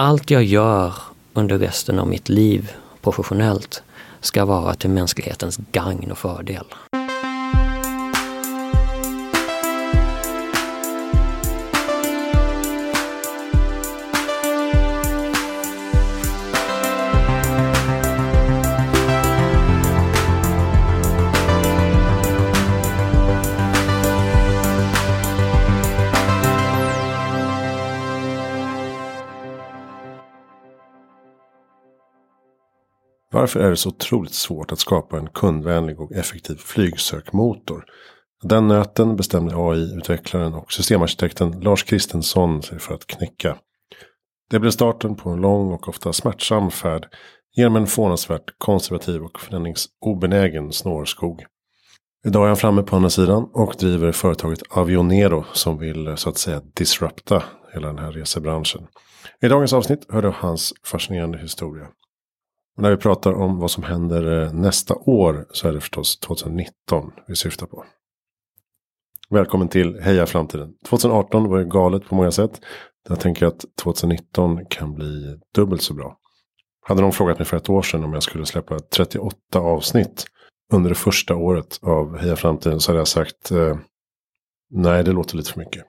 allt jag gör under resten av mitt liv professionellt ska vara till mänsklighetens gagn och fördel. Varför är det så otroligt svårt att skapa en kundvänlig och effektiv flygsökmotor? Den nöten bestämde AI-utvecklaren och systemarkitekten Lars Kristensson sig för att knäcka. Det blev starten på en lång och ofta smärtsam färd genom en förvånansvärt konservativ och förändringsobenägen snårskog. Idag är han framme på andra sidan och driver företaget Avionero som vill så att säga disrupta hela den här resebranschen. I dagens avsnitt hör du hans fascinerande historia. Och när vi pratar om vad som händer eh, nästa år så är det förstås 2019 vi syftar på. Välkommen till Heja Framtiden. 2018 var ju galet på många sätt. Jag tänker att 2019 kan bli dubbelt så bra. Hade någon frågat mig för ett år sedan om jag skulle släppa 38 avsnitt under det första året av Heja Framtiden så hade jag sagt eh, nej det låter lite för mycket.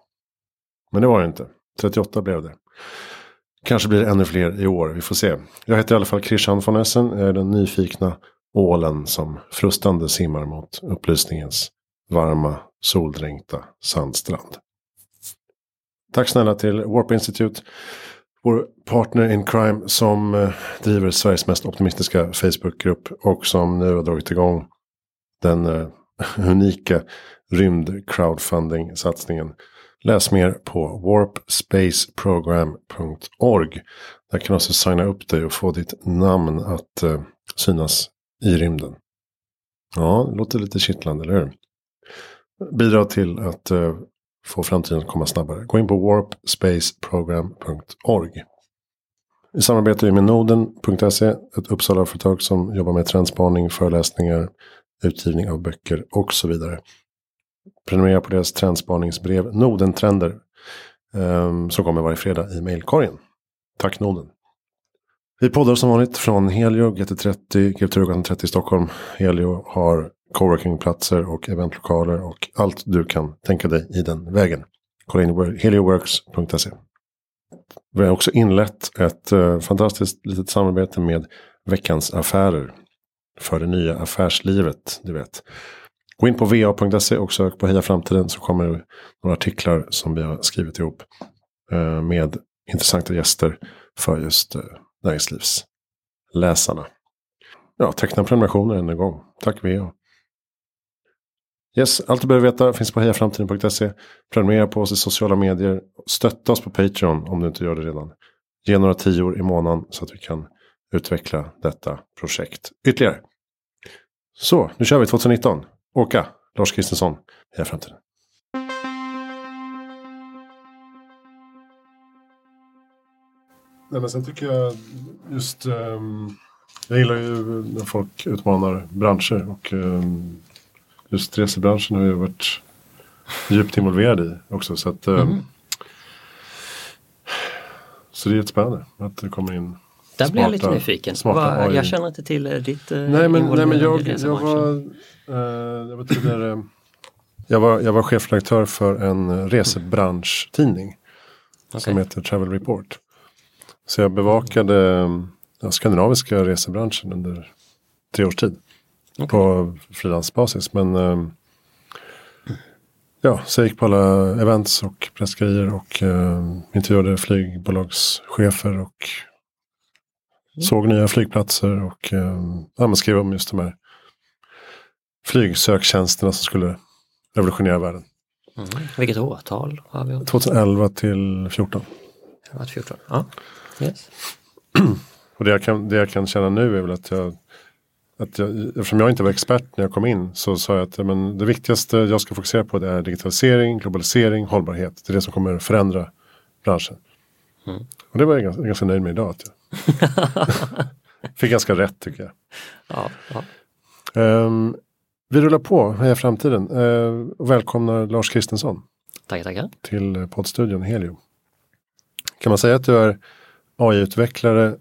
Men det var det inte. 38 blev det. Kanske blir det ännu fler i år, vi får se. Jag heter i alla fall Christian von Essen, jag är den nyfikna ålen som frustande simmar mot upplysningens varma, soldränkta sandstrand. Tack snälla till Warp Institute, vår partner in crime som eh, driver Sveriges mest optimistiska Facebookgrupp och som nu har dragit igång den eh, unika rymd crowdfunding-satsningen Läs mer på warpspaceprogram.org. Där kan du också signa upp dig och få ditt namn att eh, synas i rymden. Ja, det låter lite kittlande, eller hur? Bidra till att eh, få framtiden att komma snabbare. Gå in på warpspaceprogram.org. I samarbete med Noden.se, ett Uppsala-företag som jobbar med trendspaning, föreläsningar, utgivning av böcker och så vidare. Prenumerera på deras trendspaningsbrev Nodentrender. Um, ehm, som kommer varje fredag i mailkorgen. Tack Noden. Vi poddar som vanligt från Helio GT30, Kulturgatan 30 i Stockholm. Helio har coworkingplatser och eventlokaler och allt du kan tänka dig i den vägen. Kolla in helioworks.se. Vi har också inlett ett uh, fantastiskt litet samarbete med Veckans Affärer. För det nya affärslivet, du vet. Gå in på va.se och sök på Heja Framtiden så kommer det några artiklar som vi har skrivit ihop. Eh, med intressanta gäster för just eh, näringslivsläsarna. Ja, teckna prenumerationer än en gång. Tack VA. Yes, allt du behöver veta finns på hejaframtiden.se. Prenumerera på oss i sociala medier. Stötta oss på Patreon om du inte gör det redan. Ge några tior i månaden så att vi kan utveckla detta projekt ytterligare. Så, nu kör vi 2019. Åka, Lars Kristensson, Heja Framtiden. Nej, men sen tycker jag just... Um, jag gillar ju när folk utmanar branscher. Och um, just resebranschen har jag varit djupt involverad i också. Så, att, um, mm. så det är jättespännande att det kommer in där blir jag lite nyfiken. Va, jag känner inte till ditt eh, nej, men, nej, men jag, jag, var, eh, jag var tidigare jag var, jag var chefredaktör för en resebransch-tidning. Okay. Som heter Travel Report. Så jag bevakade den skandinaviska resebranschen under tre års tid. Okay. På frilansbasis. Men eh, ja, så jag gick på alla events och pressgrejer och eh, intervjuade flygbolagschefer och. Såg nya flygplatser och eh, ja, skrev om just de här flygsöktjänsterna som skulle revolutionera världen. Mm. Vilket årtal har vi? 2011 till 14. 11 till 14, ja. Yes. och det jag, kan, det jag kan känna nu är väl att jag att jag, eftersom jag inte var expert när jag kom in så sa jag att men, det viktigaste jag ska fokusera på det är digitalisering, globalisering, hållbarhet. Det är det som kommer förändra branschen. Mm. Och det var jag ganska, ganska nöjd med idag. Att jag, Fick ganska rätt tycker jag. Ja, ja. Um, vi rullar på, Heja Framtiden. Uh, och välkomnar Lars Kristensson. Tackar, tackar. Till poddstudion Helio. Kan man säga att du är AI-utvecklare,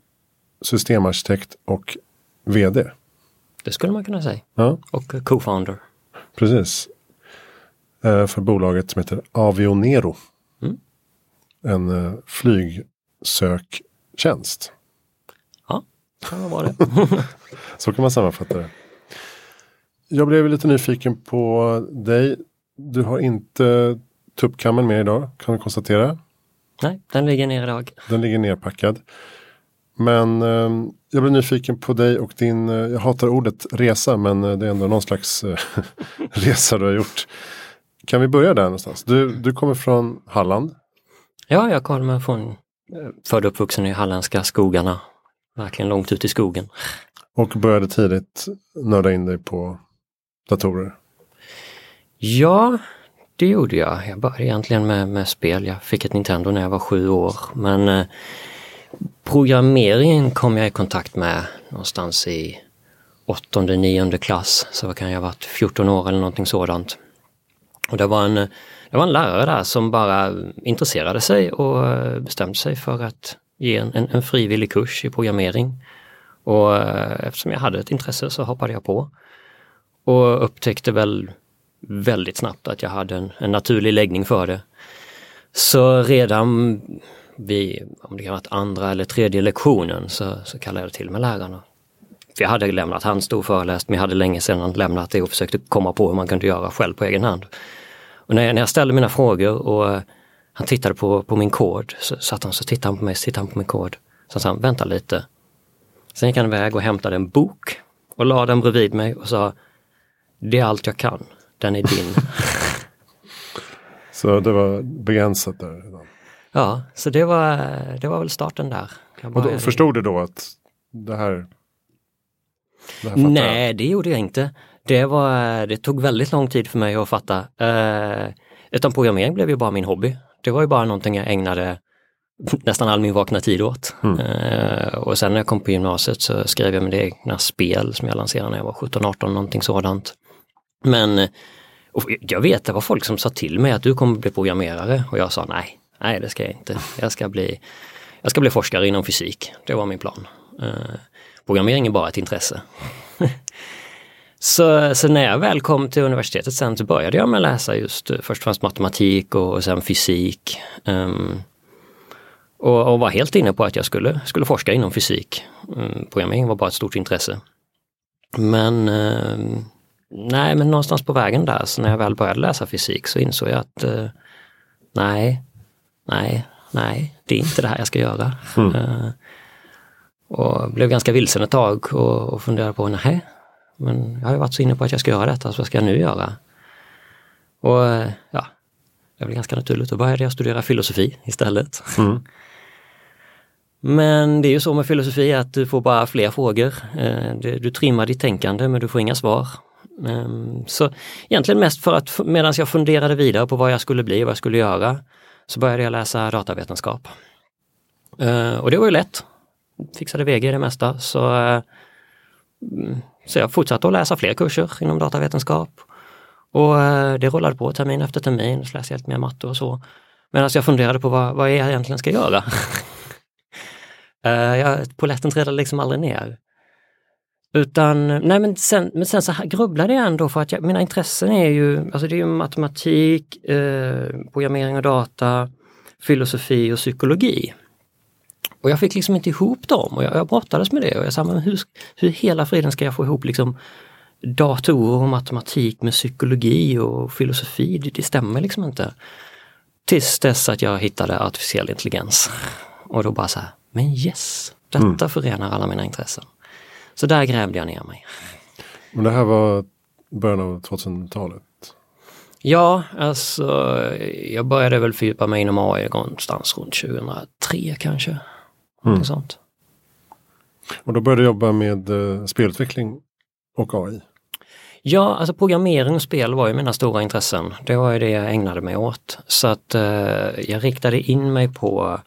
systemarkitekt och VD. Det skulle man kunna säga. Ja, Och co-founder. precis. Eh, för bolaget som heter Avionero. Mm. En eh, flygsöktjänst. Ja, kan vara det. Så kan man sammanfatta det. Jag blev lite nyfiken på dig. Du har inte tuppkammen med idag kan vi konstatera. Nej, den ligger ner idag. Den ligger nerpackad. Men eh, jag blev nyfiken på dig och din, eh, jag hatar ordet resa men eh, det är ändå någon slags eh, resa du har gjort. Kan vi börja där någonstans? Du, du kommer från Halland. Ja, jag kommer från eh, född och uppvuxen i halländska skogarna. Verkligen långt ut i skogen. Och började tidigt nörda in dig på datorer. Ja, det gjorde jag. Jag började egentligen med, med spel. Jag fick ett Nintendo när jag var sju år. Men eh, programmeringen kom jag i kontakt med någonstans i åttonde, nionde klass. Så vad kan jag ha varit 14 år eller någonting sådant. Och det var en, det var en lärare där som bara intresserade sig och eh, bestämde sig för att ge en, en, en frivillig kurs i programmering. Och eh, eftersom jag hade ett intresse så hoppade jag på. Och upptäckte väl väldigt snabbt att jag hade en, en naturlig läggning för det. Så redan vid, om det kan ha varit andra eller tredje lektionen så, så kallade jag till med lärarna. För jag hade lämnat, han stod föreläst men jag hade länge sedan lämnat det och försökte komma på hur man kunde göra själv på egen hand. Och när jag, när jag ställde mina frågor och han tittade på, på min kod så satt han så tittade han på mig, så tittade han på min kod. Så sa han, vänta lite. Sen gick han iväg och hämtade en bok och la den bredvid mig och sa, det är allt jag kan, den är din. Så det var begränsat där. redan. ja, så det var, det var väl starten där. Och då, förstod du då att det här, det här jag? Nej, det gjorde jag inte. Det, var, det tog väldigt lång tid för mig att fatta. Eh, utan programmering blev ju bara min hobby. Det var ju bara någonting jag ägnade nästan all min vakna tid åt. Eh, och sen när jag kom på gymnasiet så skrev jag mina egna spel som jag lanserade när jag var 17-18, någonting sådant. Men jag vet, det var folk som sa till mig att du kommer bli programmerare och jag sa nej, nej det ska jag inte. Jag ska bli, jag ska bli forskare inom fysik. Det var min plan. Eh, programmering är bara ett intresse. Så, så när jag väl kom till universitetet sen så började jag med att läsa just eh, först och främst matematik och, och sen fysik. Ehm, och, och var helt inne på att jag skulle, skulle forska inom fysik. Um, programmering var bara ett stort intresse. Men ehm, nej, men någonstans på vägen där, så när jag väl började läsa fysik så insåg jag att eh, nej, nej, nej, det är inte det här jag ska göra. Eh, och blev ganska vilsen ett tag och, och funderade på, nej, men jag har ju varit så inne på att jag ska göra detta, så vad ska jag nu göra? Och eh, ja, det blev ganska naturligt. Då började jag studera filosofi istället. Men det är ju så med filosofi att du får bara fler frågor. Eh, Du trimmar ditt tänkande men du får inga svar. Ehm, Så egentligen mest för att medan jag funderade vidare på vad jag skulle bli och vad jag skulle göra så började jag läsa datavetenskap. Eh, Och det var ju lätt. Fixade VG i det mesta så eh, så jag fortsatte att läsa fler kurser inom datavetenskap. Och eh, det rullade på termin efter termin, så läste jag lite mer matte och så. Medan jag funderade på vad, vad jag egentligen ska göra. Eh, polletten trillade liksom aldrig ner. Utan, nej men sen, men sen så grubblade jag ändå för att jag, mina intressen är ju, alltså det är ju matematik, eh, programmering och data, filosofi och psykologi. Och jag fick liksom inte ihop dem och jag, jag brottades med det och jag sa, men hur, hur hela friden ska jag få ihop liksom datorer och matematik med psykologi och filosofi? Det, det stämmer liksom inte. Tills dess att jag hittade artificiell intelligens. Och då bara så här, men yes, detta förenar alla mina intressen. Så där grävde jag ner mig. Men det här var början av 2000-talet. Ja, alltså jag började väl fördjupa mig inom AI någonstans runt 2003 kanske. Något sånt. Och då började du jobba med eh, spelutveckling och AI. Ja, alltså programmering och spel var ju mina stora intressen. Det var ju det jag ägnade mig åt. Så att eh, jag riktade in mig på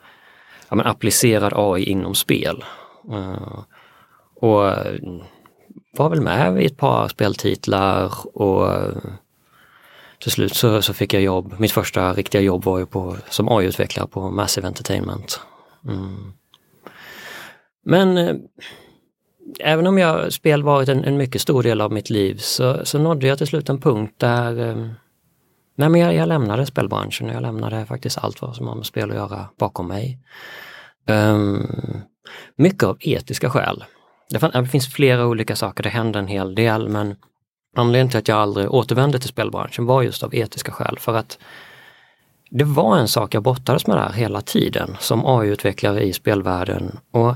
ja, men applicerad AI inom spel. Eh, och eh, var väl med vid ett par speltitlar och eh, till slut så, så fick jag jobb. Mitt första riktiga jobb var ju på, som AI-utvecklare på Massive Entertainment. Mm. Men eh, även om jag spel varit en, en, mycket stor del av mitt liv så, så nådde jag till slut en punkt där eh, nej men jag, jag lämnade spelbranschen. och Jag lämnade faktiskt allt vad som har med spel att göra bakom mig. Um, mycket av etiska skäl. Det finns flera olika saker, det hände en hel del men anledningen till att jag aldrig återvände till spelbranschen var just av etiska skäl för att det var en sak jag brottades med där hela tiden som AI-utvecklare i spelvärlden. Och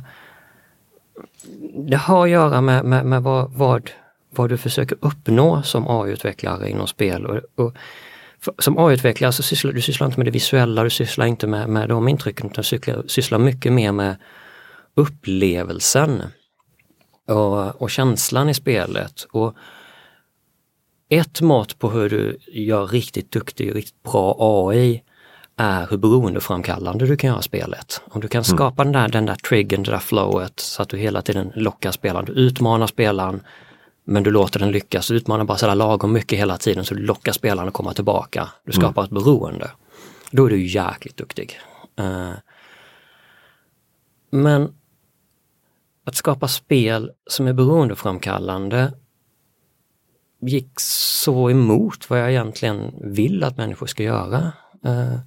det har att göra med, med, med vad, vad, vad, du försöker uppnå som AI-utvecklare inom spel. Och, och för, som AI-utvecklare så sysslar du sysslar inte med det visuella, du sysslar inte med, med de intrycken, utan du sysslar, sysslar mycket mer med upplevelsen och, och känslan i spelet. Och ett mått på hur du gör riktigt duktig, riktigt bra AI är hur beroendeframkallande du kan göra spelet. Om du kan mm. skapa mm. den, där, den där triggern, det där flowet så att du hela tiden lockar spelaren, du utmanar spelaren men du låter den lyckas, du utmanar bara sådär lagom mycket hela tiden så du lockar spelaren att komma tillbaka. Du mm. skapar mm. ett beroende. Då är du jäkligt duktig. Uh, men att skapa spel som är beroendeframkallande gick så emot vad jag egentligen vill att människor ska göra. Eh,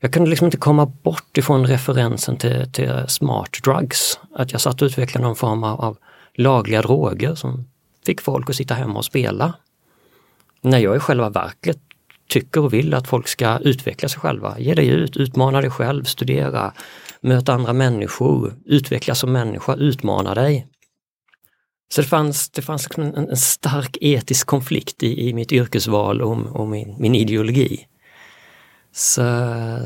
jag kunde liksom inte komma bort ifrån referensen till, till smart drugs. Att jag satt och utvecklade någon form av, lagliga droger som fick folk att sitta hemma och spela. När jag i själva verket tycker och vill att folk ska utveckla sig själva. Ge dig ut, utmana dig själv, studera, möta andra människor, utvecklas som människa, utmana dig. Så det fanns, det fanns liksom en, en stark etisk konflikt i, i mitt yrkesval och, och min, min ideologi. Så,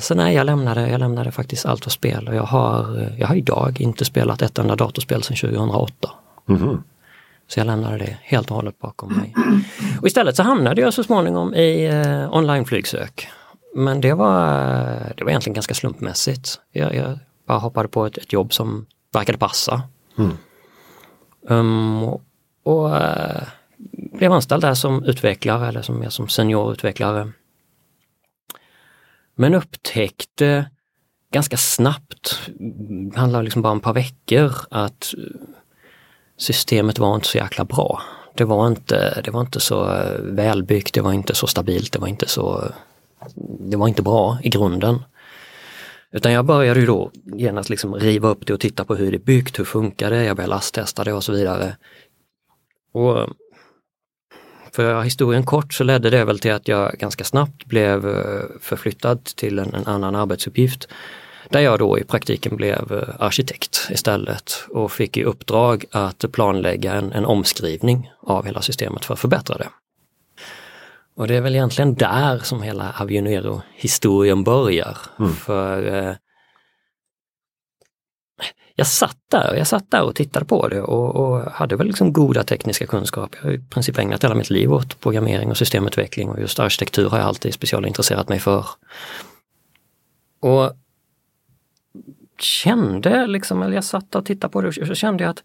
så nej, jag lämnade, jag lämnade faktiskt allt för spel och jag har, jag har idag inte spelat ett enda datorspel sedan 2008. Mm. Så jag lämnade det helt och hållet bakom mig. Och istället så hamnade jag så småningom i eh, onlineflygsök. Men det var, det var egentligen ganska slumpmässigt. Jag, jag bara hoppade på ett, ett jobb som verkade passa. Mm. Um, och, och uh, blev anställd där som utvecklare eller som, som seniorutvecklare. Men upptäckte ganska snabbt, det handlade liksom bara om ett par veckor, att eh, systemet var inte så jäkla bra. Det var inte, det var inte så eh, välbyggt, det var inte så stabilt, det var inte så... Det var inte bra i grunden. Utan jag började ju då genast liksom riva upp det och titta på hur det är byggt, hur funkar det, jag började lasttesta det och så vidare. Och för historien kort så ledde det väl till att jag ganska snabbt blev eh, förflyttad till en, en annan arbetsuppgift där jag då i praktiken blev eh, arkitekt istället och fick i uppdrag att planlägga en, en omskrivning av hela systemet för att förbättra det. Och det är väl egentligen där som hela Avionero-historien börjar. Mm. För eh, jag satt där jag satt där och tittade på det och, och, hade väl liksom goda tekniska kunskaper. Jag har i princip ägnat hela mitt liv åt programmering och systemutveckling och just arkitektur har jag alltid specialintresserat mig för. Och kände liksom, eller jag satt och tittade på det och så kände jag att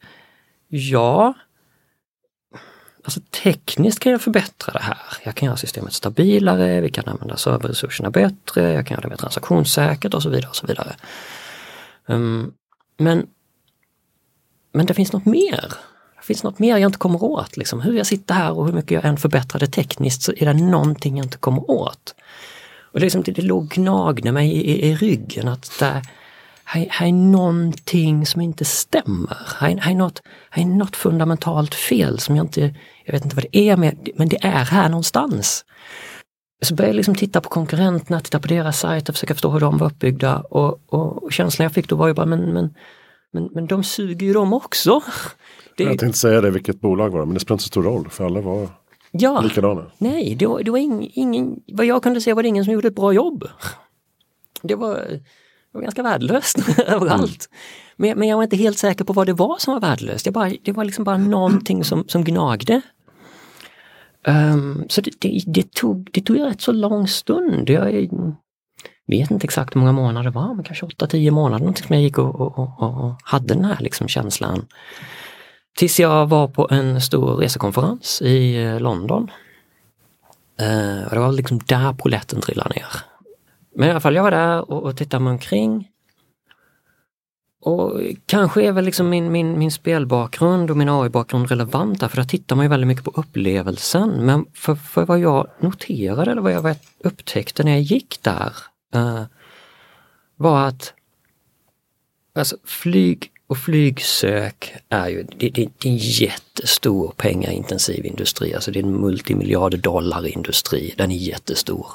ja, alltså tekniskt kan jag förbättra det här. Jag kan göra systemet stabilare, vi kan använda serverresurserna bättre, jag kan göra det mer transaktionssäkert och så vidare. och så vidare. Um, men, men det finns något mer. Det finns något mer jag inte kommer åt. Liksom. Hur jag sitter här och hur mycket jag än förbättrar det tekniskt så är det någonting jag inte kommer åt. Och det, liksom, det, det låg gnagde mig i, i, i ryggen att det, här, här är någonting som inte stämmer. Här, här, är något, här är något fundamentalt fel som jag inte, jag vet inte vad det är, men det är här någonstans. Så började jag liksom titta på konkurrenterna, titta på deras sajter, försöka förstå hur de var uppbyggda och, och, och känslan jag fick då var ju bara, men, men, men, men de suger ju de också. Det... Jag tänkte säga det, vilket bolag var det, men det spelar inte så stor roll för alla var ja, likadana. Nej, det var, det var ing, ingen, vad jag kunde se var det ingen som gjorde ett bra jobb. Det var, det var ganska värdelöst överallt. Mm. Men, men jag var inte helt säker på vad det var som var värdelöst. Det, bara, det var liksom bara någonting som, som gnagde. Um, så det, det, det, tog, det tog rätt så lång stund. Jag vet inte exakt hur många månader det var, men kanske 8-10 månader någonting som jag gick och, och, och, och, hade den här liksom känslan. Tills jag var på en stor resekonferens i eh, London. Uh, och det var liksom där poletten trillade ner. Men i alla fall, jag var där och, och tittade mig omkring och kanske är väl liksom min, min, min spelbakgrund och min AI-bakgrund relevanta för där tittar man ju väldigt mycket på upplevelsen. Men för, för vad jag noterade eller vad jag upptäckte när jag gick där uh, var att alltså, flyg och flygsök är ju det, det, det är en jättestor pengaintensiv industri, alltså det är en multimiljarder dollar industri, den är jättestor.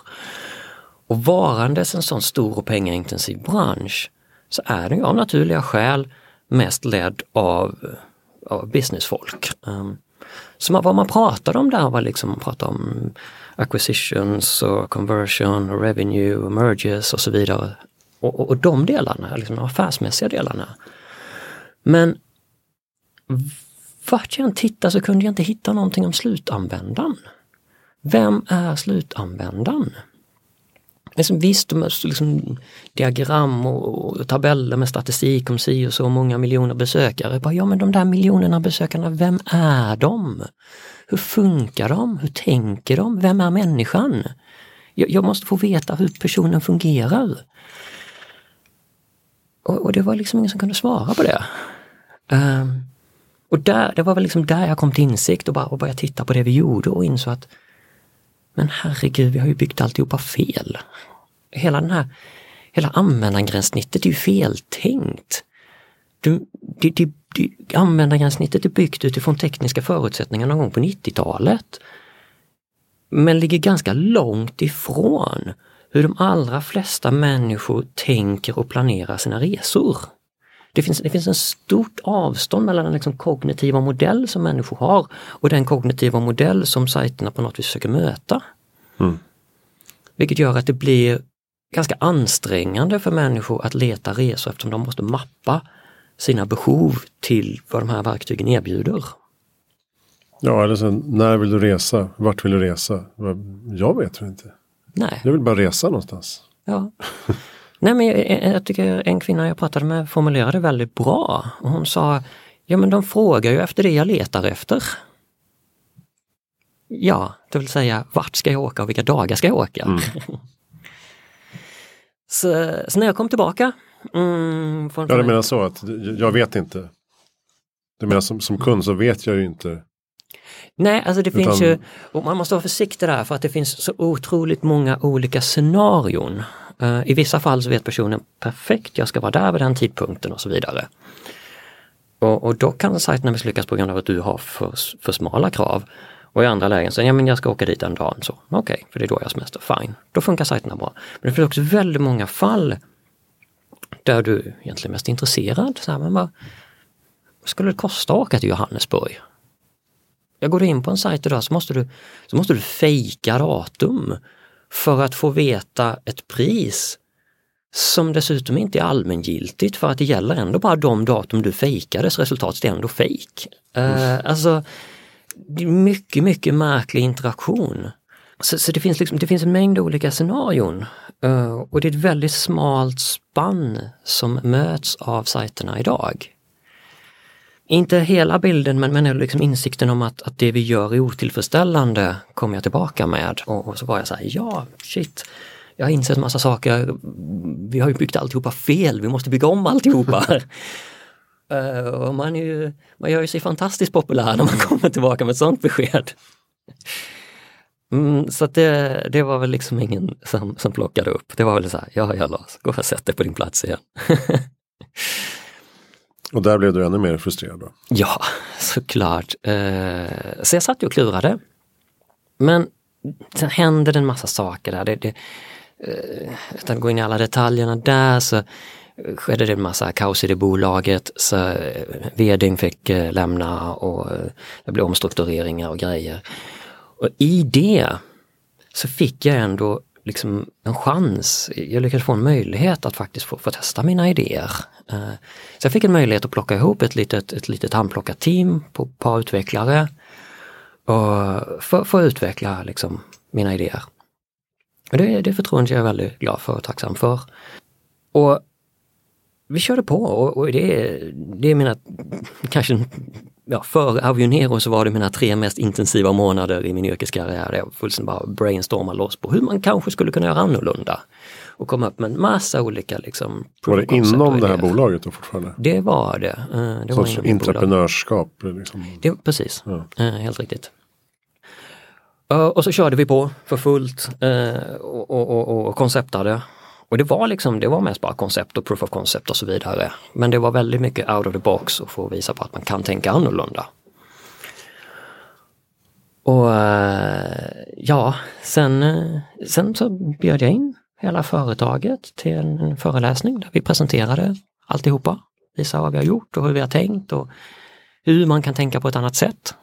Och varandes en sån stor och pengaintensiv bransch så är den ju av naturliga skäl mest ledd av, av businessfolk. Ehm, så vad man pratade om där var liksom, man pratade om acquisitions och conversion och revenue och merges och så vidare. Och, och, och de delarna, liksom de affärsmässiga delarna. Men vart jag än tittade så kunde jag inte hitta någonting om slutanvändaren. Vem är slutanvändaren? Liksom, visst, de liksom, diagram och, och, tabeller med statistik om si och så många miljoner besökare. Bara, ja men de där miljonerna besökarna, vem är de? Hur funkar de? Hur tänker de? Vem är människan? Jag, jag måste få veta hur personen fungerar. Och, och, det var liksom ingen som kunde svara på det. Um, och där, det var väl liksom där jag kom till insikt och, bara, och började titta på det vi gjorde och insåg att men herregud, vi har ju byggt alltihopa fel. Hela den här, hela användargränssnittet är ju feltänkt. Du, det, det, det, användargränssnittet är byggt utifrån tekniska förutsättningar någon gång på 90-talet. Men ligger ganska långt ifrån hur de allra flesta människor tänker och planerar sina resor. Det finns, det finns en stort avstånd mellan den liksom kognitiva modell som människor har och den kognitiva modell som sajterna på något vis försöker möta. Mm. Vilket gör att det blir ganska ansträngande för människor att leta resor eftersom de måste mappa sina behov till vad de här verktygen erbjuder. Ja, eller sen, när vill du resa? Vart vill du resa? Jag vet inte. Nej. Jag vill bara resa någonstans. Ja. Nej men jag, jag, tycker en kvinna jag pratade med formulerade väldigt bra. Och hon sa, ja men de frågar ju efter det jag letar efter. Ja, det vill säga vart ska jag åka och vilka dagar ska jag åka? Mm. så, så, när jag kom tillbaka. Mm, ja, du menar så att jag vet inte. Du menar som, som kund så vet jag ju inte. Nej, alltså det Utan... finns ju, och man måste vara försiktig där för att det finns så otroligt många olika scenarion. Eh, I vissa fall så vet personen perfekt, jag ska vara där vid den tidpunkten och så vidare. Och, och då kan sajterna misslyckas på grund av att du har för, för smala krav. Och i andra lägen så, ja men jag ska åka dit en dag. Okej, okay, för det är då jag har semester. Fine, då funkar sajterna bra. Men det finns också väldigt många fall där du egentligen är mest intresserad. Så här, men vad, vad skulle det kosta att åka till Johannesburg? Jag går in på en sajt idag så måste du, så måste du fejka datum för att få veta ett pris som dessutom inte är allmängiltigt för att det gäller ändå bara de datum du fejkades, resultatet är ändå fejk. Uh, alltså, mycket, mycket märklig interaktion. Så, så, det, finns liksom, det finns en mängd olika scenarion uh, och det är ett väldigt smalt spann som möts av sajterna idag. Inte hela bilden men, men liksom insikten om att, att det vi gör är otillfredsställande kom jag tillbaka med och, och så var jag så här, ja shit, jag har insett massa saker, vi har ju byggt alltihopa fel, vi måste bygga om alltihopa. uh, och man, är ju, man gör ju sig fantastiskt populär när man kommer tillbaka med ett sånt besked. Mm, så det, det var väl liksom ingen som, som plockade upp. Det var väl så här, ja, ja Lars, gå och sätt dig på din plats igen. Och där blev du ännu mer frustrerad? Då. Ja, såklart. Eh, så jag satt och klurade. Men sen hände det en massa saker där. Det, det, eh, utan att gå in i alla detaljerna där så skedde det en massa kaos i det bolaget. Så eh, vdn fick lämna och det blev omstruktureringar och grejer. Och i det så fick jag ändå liksom en chans, jag lyckades få en möjlighet att faktiskt få, få testa mina idéer. Eh, så jag fick en möjlighet att plocka ihop ett litet, ett litet handplockat team på ett par utvecklare och för, för att utveckla liksom mina idéer. Och det, det förtroendet är jag väldigt glad för och tacksam för. Och vi körde på och, och det, är, det är mina kanske ja, före Avionero så var det mina tre mest intensiva månader i min yrkeskarriär. Jag fullständigt bara brainstormade loss på hur man kanske skulle kunna göra annorlunda. Och komma upp med en massa olika liksom, Var det inom det här bolaget då fortfarande? Det var det. Uh, det Sorts entreprenörskap? Liksom. Det, precis, ja. uh, helt riktigt. Uh, och så körde vi på för fullt och, och, och, och konceptade. Och det var liksom, det var mest bara koncept och proof of concept och så vidare. Men det var väldigt mycket out of the box och få visa på att man kan tänka annorlunda. Och eh, ja, sen, eh, sen så bjöd jag in hela företaget till en föreläsning där vi presenterade alltihopa. Visa vad vi har gjort och hur vi har tänkt och hur man kan tänka på ett annat sätt.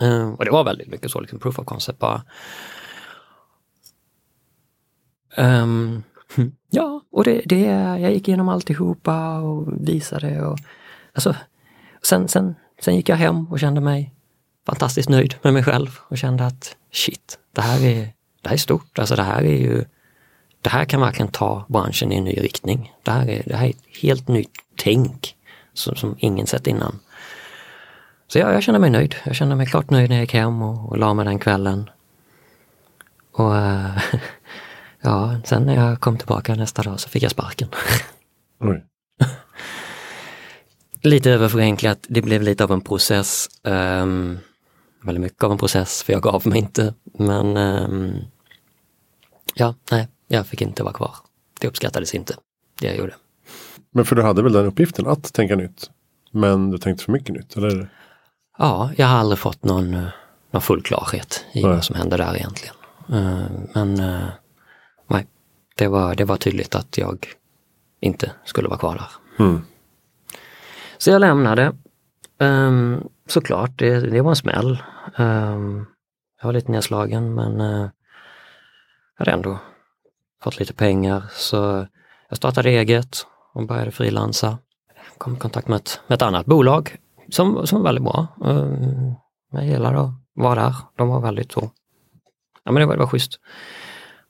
Eh, och det var väldigt mycket så, liksom proof of concept bara. Um, ja, och det, det, jag gick igenom alltihopa och visade och alltså, sen, sen, sen gick jag hem och kände mig fantastiskt nöjd med mig själv och kände att shit, det här är, det här är stort, alltså det här är ju det här kan verkligen ta branschen i en ny riktning. Det här är, det här är ett helt nytt tänk som, som ingen sett innan. Så ja, jag kände mig nöjd. Jag kände mig klart nöjd när jag gick hem och, och la mig den kvällen. Och äh, ja, sen när jag kom tillbaka nästa dag så fick jag sparken. Oj. lite överförenklat, det blev lite av en process. Um, väldigt mycket av en process, för jag gav mig inte. Men um, ja, nej, jag fick inte vara kvar. Det uppskattades inte, det jag gjorde. Men för du hade väl den uppgiften att tänka nytt? Men du tänkte för mycket nytt, eller? Ja, jag har aldrig fått någon, eh, någon full klarhet i nej. vad som hände där egentligen. Eh, men nej, det var, det var tydligt att jag inte skulle vara kvar där. Mm. Så jag lämnade. Um, såklart, det, det var en smäll. Um, jag var lite nedslagen men uh, jag hade ändå fått lite pengar så jag startade eget och började frilansa. Kom i kontakt med ett, med ett annat bolag som, som var väldigt bra. Ehm, jag gillade att vara där. De var väldigt så, ja men det var, det var schysst.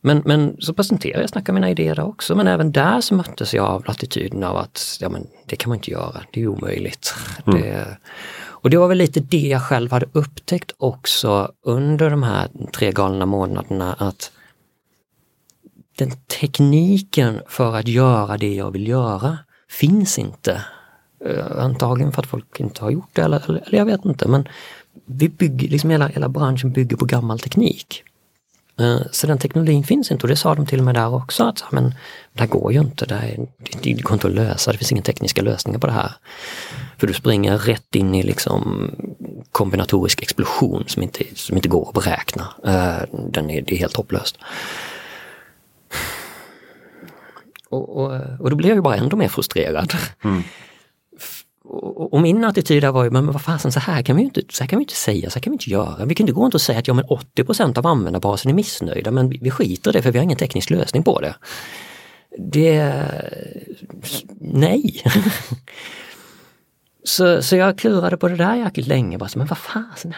Men, men så presenterade jag, snackade mina idéer också, men även där så möttes jag av attityden av att ja, men det kan man inte göra, det är omöjligt. Mm. Det, och det var väl lite det jag själv hade upptäckt också under de här tre galna månaderna att den tekniken för att göra det jag vill göra finns inte. Uh, antagligen för att folk inte har gjort det eller, eller, eller jag vet inte men vi bygger, liksom hela, hela branschen bygger på gammal teknik. Eh, så den teknologin finns inte och det sa de till och med där också att men, det här går ju inte, det, här, det, det går inte att lösa, det finns inga tekniska lösningar på det här. För du springer rätt in i liksom kombinatorisk explosion som inte, som inte går att beräkna. Eh, den är, det är helt hopplöst. Och, och, och då blir jag ju bara ändå mer frustrerad. Mm. Och, och, min attityd var ju, men vad fasen så här kan vi inte, så här kan vi inte säga, så här kan vi inte göra. Vi kan inte gå runt och säga att ja men 80% av användarbasen är missnöjda men vi, vi skiter i det för vi har ingen teknisk lösning på det. Det... Nej. så, så jag klurade på det där jäkligt länge. Bara, men vad fasen,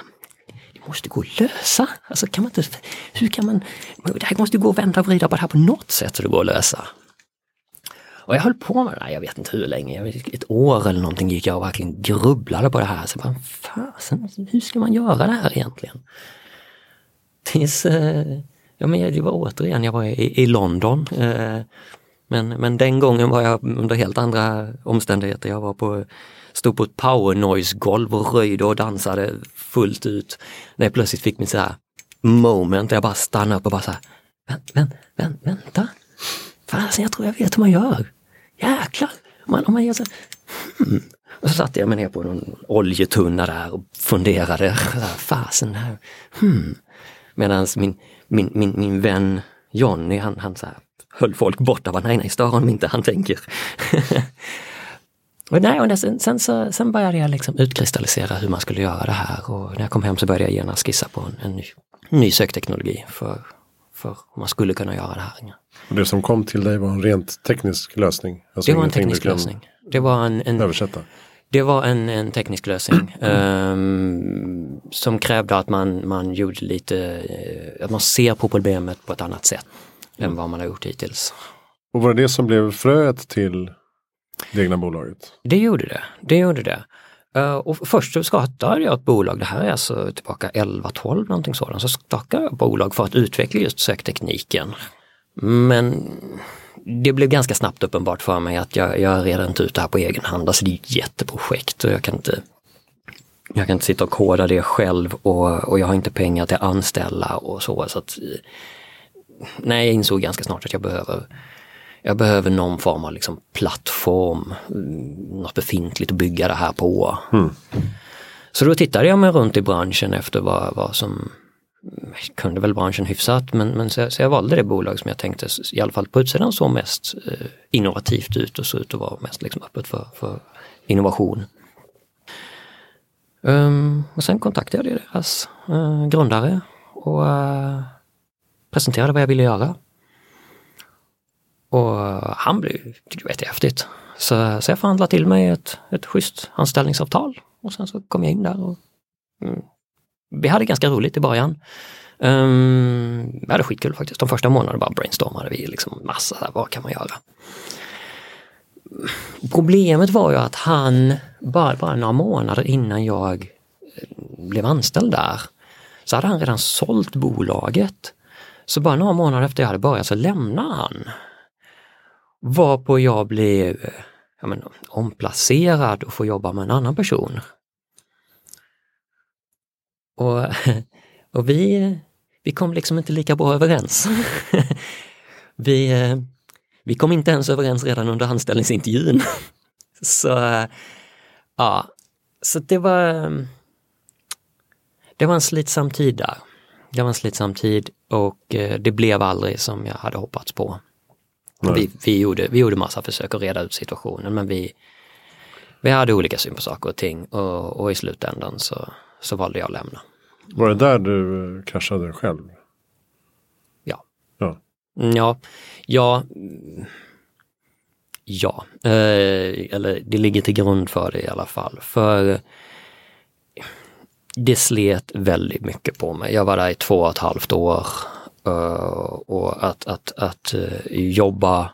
det måste gå att lösa. Alltså kan man inte, hur kan man, det här måste gå att vända och vrida på det här på något sätt så det går att lösa. Och jag höll på med det här, jag vet inte hur länge, ett år eller någonting gick jag och verkligen grubblade på det här. Så bara, fasen, hur ska man göra det här egentligen? Tills, eh, ja men det var återigen, jag var i, i London. Eh, men, men den gången var jag under helt andra omständigheter. Jag var på, stod på ett power noise golv och röjde och dansade fullt ut. När jag plötsligt fick mitt så här moment där jag bara stannade upp och bara så här, vänt, vänt, vänta. Fasen, jag tror jag vet hur man gör jäklar! Man, om man gör så, hmm. Och så satte jag mig ner på någon oljetunna där och funderade. Fasen, här, hmm. Medan min, min, min, min vän Johnny, han, han så här, höll folk borta. Bara, nej, nej, stör honom inte, han tänker. och nej, och sen, sen, så, sen började jag liksom utkristallisera hur man skulle göra det här och när jag kom hem så började jag genast skissa på en, en ny, ny sökteknologi för, för man skulle kunna göra det här. Och det som kom till dig var en rent teknisk lösning? Alltså det var en teknisk lösning. Det var en, en, översätta? Det var en, en teknisk lösning um, som krävde att man, man gjorde lite, uh, att man ser på problemet på ett annat sätt än vad man har gjort hittills. Och var det det som blev fröet till det egna bolaget? Det gjorde det. Det gjorde det. Eh, och först så startade jag ett bolag, det här är alltså tillbaka 11-12 någonting sådant, så startade jag ett bolag för att utveckla just söktekniken. Men det blev ganska snabbt uppenbart för mig att jag, jag redan inte ut det här på egen hand. Alltså det är ett jätteprojekt och jag kan inte jag kan inte sitta och koda det själv och, och jag har inte pengar till att anställa och så. så att, nej, jag insåg ganska snart att jag behöver jag behöver någon form av liksom plattform, något befintligt att bygga det här på. Mm. Så då tittade jag mig runt i branschen efter vad, vad som kunde väl branschen hyfsat men, men så, så, jag valde det bolag som jag tänkte i alla fall på utsidan såg mest eh, innovativt ut och såg ut att vara mest liksom öppet för, för innovation. Um, och sen kontaktade jag deras uh, grundare och uh, presenterade vad jag ville göra. Och han blev, tyckte det var jättehäftigt. Så, så jag förhandlade till mig ett, ett schysst anställningsavtal och sen så kom jag in där och mm, vi hade ganska roligt i början. Um, vi hade skitkul faktiskt. De första månaderna bara brainstormade vi liksom massa, här, vad kan man göra? Problemet var ju att han, bara, bara några månader innan jag eh, blev anställd där, så hade han redan sålt bolaget. Så bara några månader efter jag hade börjat så lämnade han. Varpå jag blev eh, jag men, omplacerad och får jobba med en annan person. Och, och vi, vi kom liksom inte lika bra överens. vi, eh, vi kom inte ens överens redan under anställningsintervjun. Så ja, så det var det var en slitsam tid där. Det var en slitsam tid och eh, det blev aldrig som jag hade hoppats på. Vi, vi, gjorde, vi gjorde massa försök att reda ut situationen men vi, vi hade olika syn på saker och ting och, och i slutändan så, så valde jag att lämna. Var det där du kraschade själv? Ja. Ja. Ja, ja, ja. Eh, eller det ligger till grund för det i alla fall. För det slet väldigt mycket på mig. Jag var där i två och ett halvt år och att, att, att uh, jobba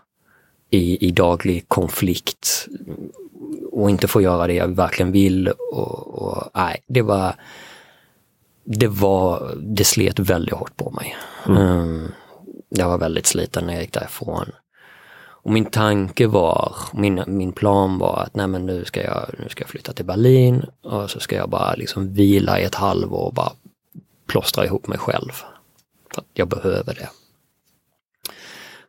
i, i daglig konflikt och inte få göra det jag verkligen vill. Och, och nej, det var det var, det slet väldigt hårt på mig. Mm. Um, jag var väldigt sliten när jag gick därifrån. Och min tanke var, min, min plan var att nej men nu ska, jag, nu ska jag flytta till Berlin och så ska jag bara liksom vila i ett halvår och bara plåstra ihop mig själv. För att jag behöver det.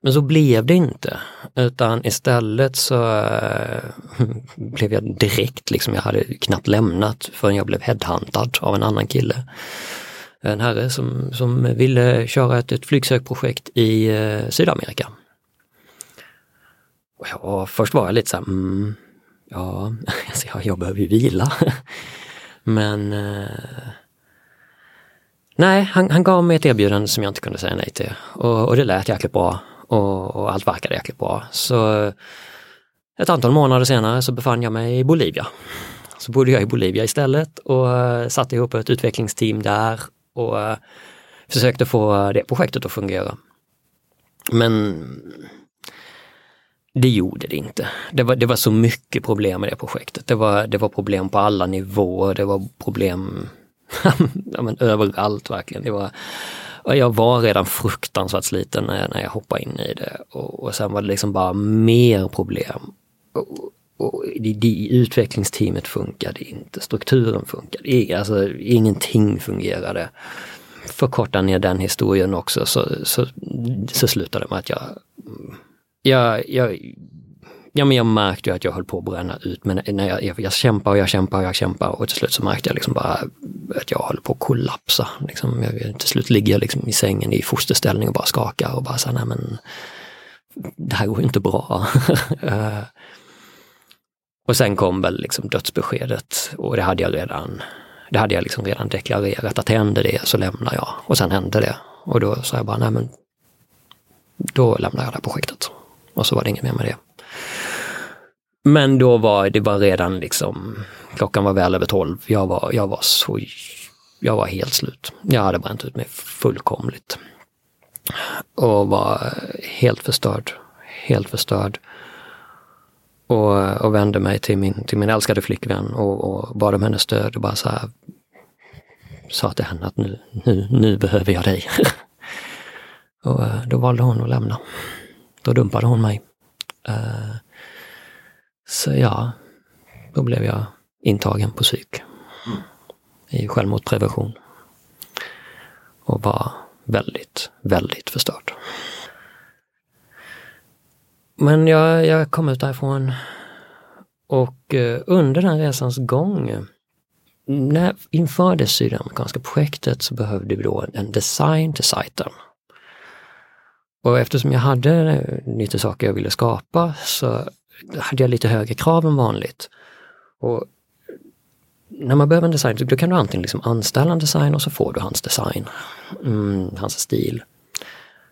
Men så blev det inte, utan istället så eh, blev jag direkt, liksom, jag hade knappt lämnat förrän jag blev headhuntad av en annan kille. En herre som, som ville köra ett, ett flygsökprojekt i eh, Sydamerika. Och ja, först var jag lite så här, mm, ja, alltså jag, jag behöver ju vila. Men eh, nej, han, han gav mig ett erbjudande som jag inte kunde säga nej till och, och det lät jäkligt bra och, och allt verkade jäkligt bra. Så ett antal månader senare så befann jag mig i Bolivia. Så bodde jag i Bolivia istället och eh, satte ihop ett utvecklingsteam där och eh, försökte få det projektet att fungera. Men det gjorde det inte. Det var, det var så mycket problem med det projektet. Det var, det var problem på alla nivåer, det var problem ja, men överallt verkligen. Det var, jag var redan fruktansvärt sliten när jag, när jag hoppade in i det och, och sen var det liksom bara mer problem. Och, och det, det, utvecklingsteamet funkade inte, strukturen funkade, alltså ingenting fungerade. Förkorta ner den historien också så, så, så slutade det med att jag, jag, jag ja men jag märkte ju att jag höll på att bränna ut men när jag, jag, jag kämpar och jag kämpar och jag kämpar och till slut så märkte jag liksom bara att jag håller på att kollapsa. Liksom, jag, till slut ligger jag liksom i sängen i fosterställning och bara skakar och bara så nej men det här går ju inte bra. Och sen kom väl liksom dödsbeskedet och det hade jag redan det hade jag liksom redan deklarerat att händer det så lämnar jag. Och sen hände det. Och då sa jag bara, nej men då lämnar jag det här projektet. Och så var det inget mer med det. Men då var det var redan liksom, klockan var väl över tolv. Jag var, jag var så, jag var helt slut. Jag hade bränt ut mig fullkomligt. Och var helt förstörd. Helt förstörd. och, och vände mig till min, till min älskade flickvän och, och bad om hennes stöd och bara så här, sa till henne att nu, nu, nu behöver jag dig. och eh, då valde hon att lämna. Då dumpade hon mig. Uh, så ja, då blev jag intagen på psyk mm. i självmordsprevention. Och var väldigt, väldigt förstörd. Men jag, jag kom ut därifrån och uh, under den resans gång när, inför det sydamerikanska projektet så behövde vi då en design till sajten. Och eftersom jag hade lite saker jag ville skapa så hade jag lite högre krav än vanligt. Och när man behöver en design, då kan du antingen liksom anställa en designer och så får du hans design, mm, hans stil.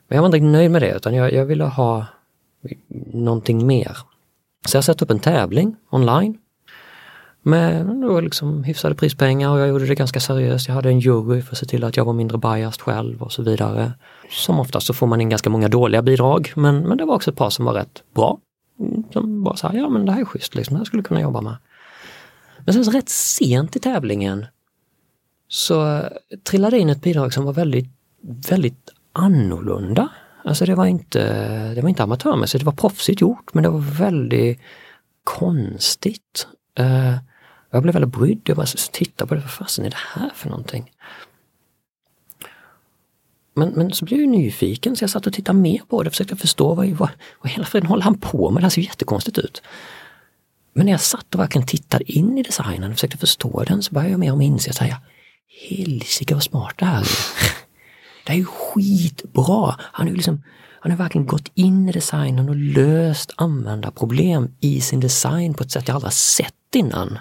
Men jag var inte nöjd med det utan jag, jag ville ha någonting mer. Så jag satte upp en tävling online med då liksom hyfsade prispengar och jag gjorde det ganska seriöst. Jag hade en jury för att se till att jag var mindre biased själv och så vidare. Som oftast så får man in ganska många dåliga bidrag men, men det var också ett par som var rätt bra. De som bara sa, ja men det här är schysst, liksom, det här skulle du kunna jobba med. Men sen så rätt sent i tävlingen så trillade in ett bidrag som var väldigt, väldigt annorlunda. Alltså det var inte, det var inte amatörmässigt, det var proffsigt gjort men det var väldigt konstigt. Eh, jag blev väldigt brydd, jag bara tittade på det, vad fasen är det här för någonting? Men, men så blev jag nyfiken så jag satt och tittade mer på det och försökte förstå vad, vad, vad hela friden håller han på med? Det här ser jättekonstigt ut. Men när jag satt och verkligen tittade in i designen och försökte förstå den så började jag mer och mer inse att helsike vad smart det här är. Det är ju skitbra! Han har ju liksom, han har verkligen gått in i designen och löst användarproblem i sin design på ett sätt jag aldrig sett innan. Han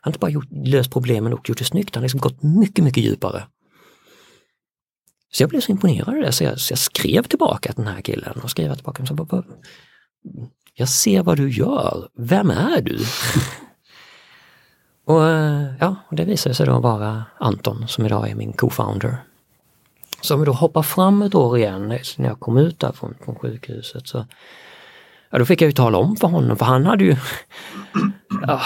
har inte bara gjort, löst problemen och gjort det snyggt, han har liksom gått mycket, mycket djupare. Så jag blev så imponerad av det så jag, så jag skrev tillbaka till den här killen och skrev tillbaka. Så jag ser vad du gör, vem är du? och eh, ja, det visade sig då vara Anton som idag är min co-founder. Så om vi då hoppar fram ett år igen, när jag kom ut där från, från sjukhuset så ja, då fick jag ju tala om för honom, för han hade ju ja,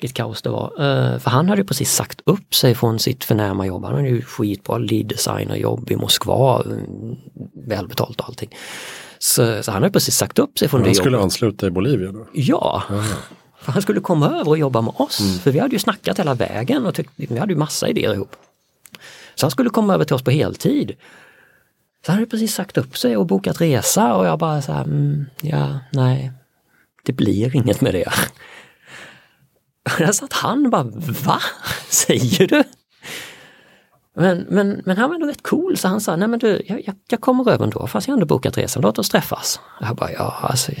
vilket kaos det var. Uh, för han hade precis sagt upp sig från sitt förnäma jobb. Han hade ju skitbra lead designer-jobb i Moskva, mm, välbetalt och allting. Så, så han hade precis sagt upp sig från han det jobbet. Han skulle ansluta i Bolivia då? Ja. Aha. För han skulle komma över och jobba med oss, mm. för vi hade ju snackat hela vägen och tyckte, vi hade ju massa idéer ihop. Så han skulle komma över till oss på heltid. Så han hade precis sagt upp sig och bokat resa och jag bara så här, mm, ja, nej, det blir inget med det. Där satt han bara, va? Säger du? Men, men, men han var ändå rätt cool så han sa, nej men du, jag, jag kommer över ändå fast jag ändå bokat resan, låt oss träffas. Jag bara, ja alltså,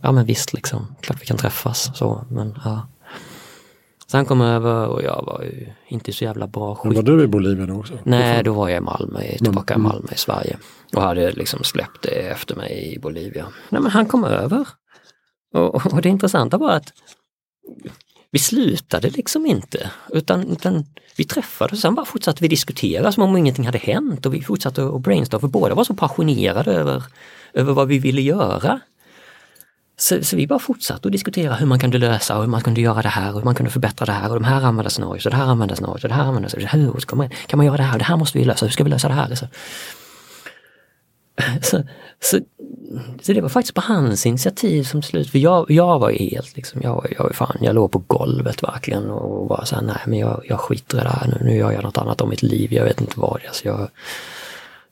ja men visst liksom, klart vi kan träffas så, men ja. Så han kom över och jag var ju inte så jävla bra skick. Var du i Bolivia då också? Nej, då var jag i Malmö, tillbaka i mm. Malmö i Sverige. Och hade liksom släppt det efter mig i Bolivia. Nej men han kom över. Och, och det intressanta var att vi slutade liksom inte, utan, utan vi träffades och sen bara fortsatte vi diskutera som om ingenting hade hänt och vi fortsatte att brainstorma för båda var så passionerade över, över vad vi ville göra. Så, så, vi bara fortsatte att diskutera hur man kunde lösa och hur man kunde göra det här och hur man kunde förbättra det här och de här användarscenariot och det här användarscenariot och det här användarscenariot. Hur kan man, kan man göra det här? Det här måste vi lösa. Hur ska vi lösa det här? Så, så, så, så, det var faktiskt på hans initiativ som slut, för jag, jag var helt liksom, jag, jag, fan, jag låg på golvet verkligen och var såhär, nej men jag, jag skiter i det här nu, nu gör jag något annat om mitt liv, jag vet inte vad. Alltså jag,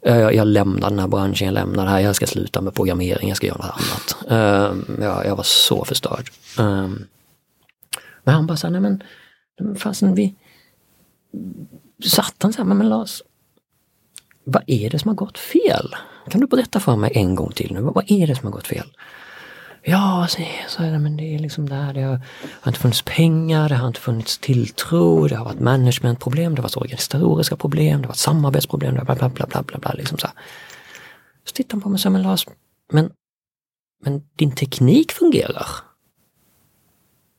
jag, jag lämnar den här branschen, jag lämnar det här, jag ska sluta med programmering, jag ska göra något annat. Um, jag, jag, var så förstörd. Um, men han bara såhär, nej men, fasen vi... Satt han såhär, men Lars, vad är det som har gått fel? Kan du berätta för mig en gång till nu, vad är det som har gått fel? Ja, så, är det, men det är liksom där, det har, har inte funnits pengar, det har inte funnits tilltro, det har varit managementproblem, det har varit organisatoriska problem, det har varit samarbetsproblem, bla bla bla bla bla bla. Liksom så, så tittar han på mig och säger, men Lars, men, men din teknik fungerar.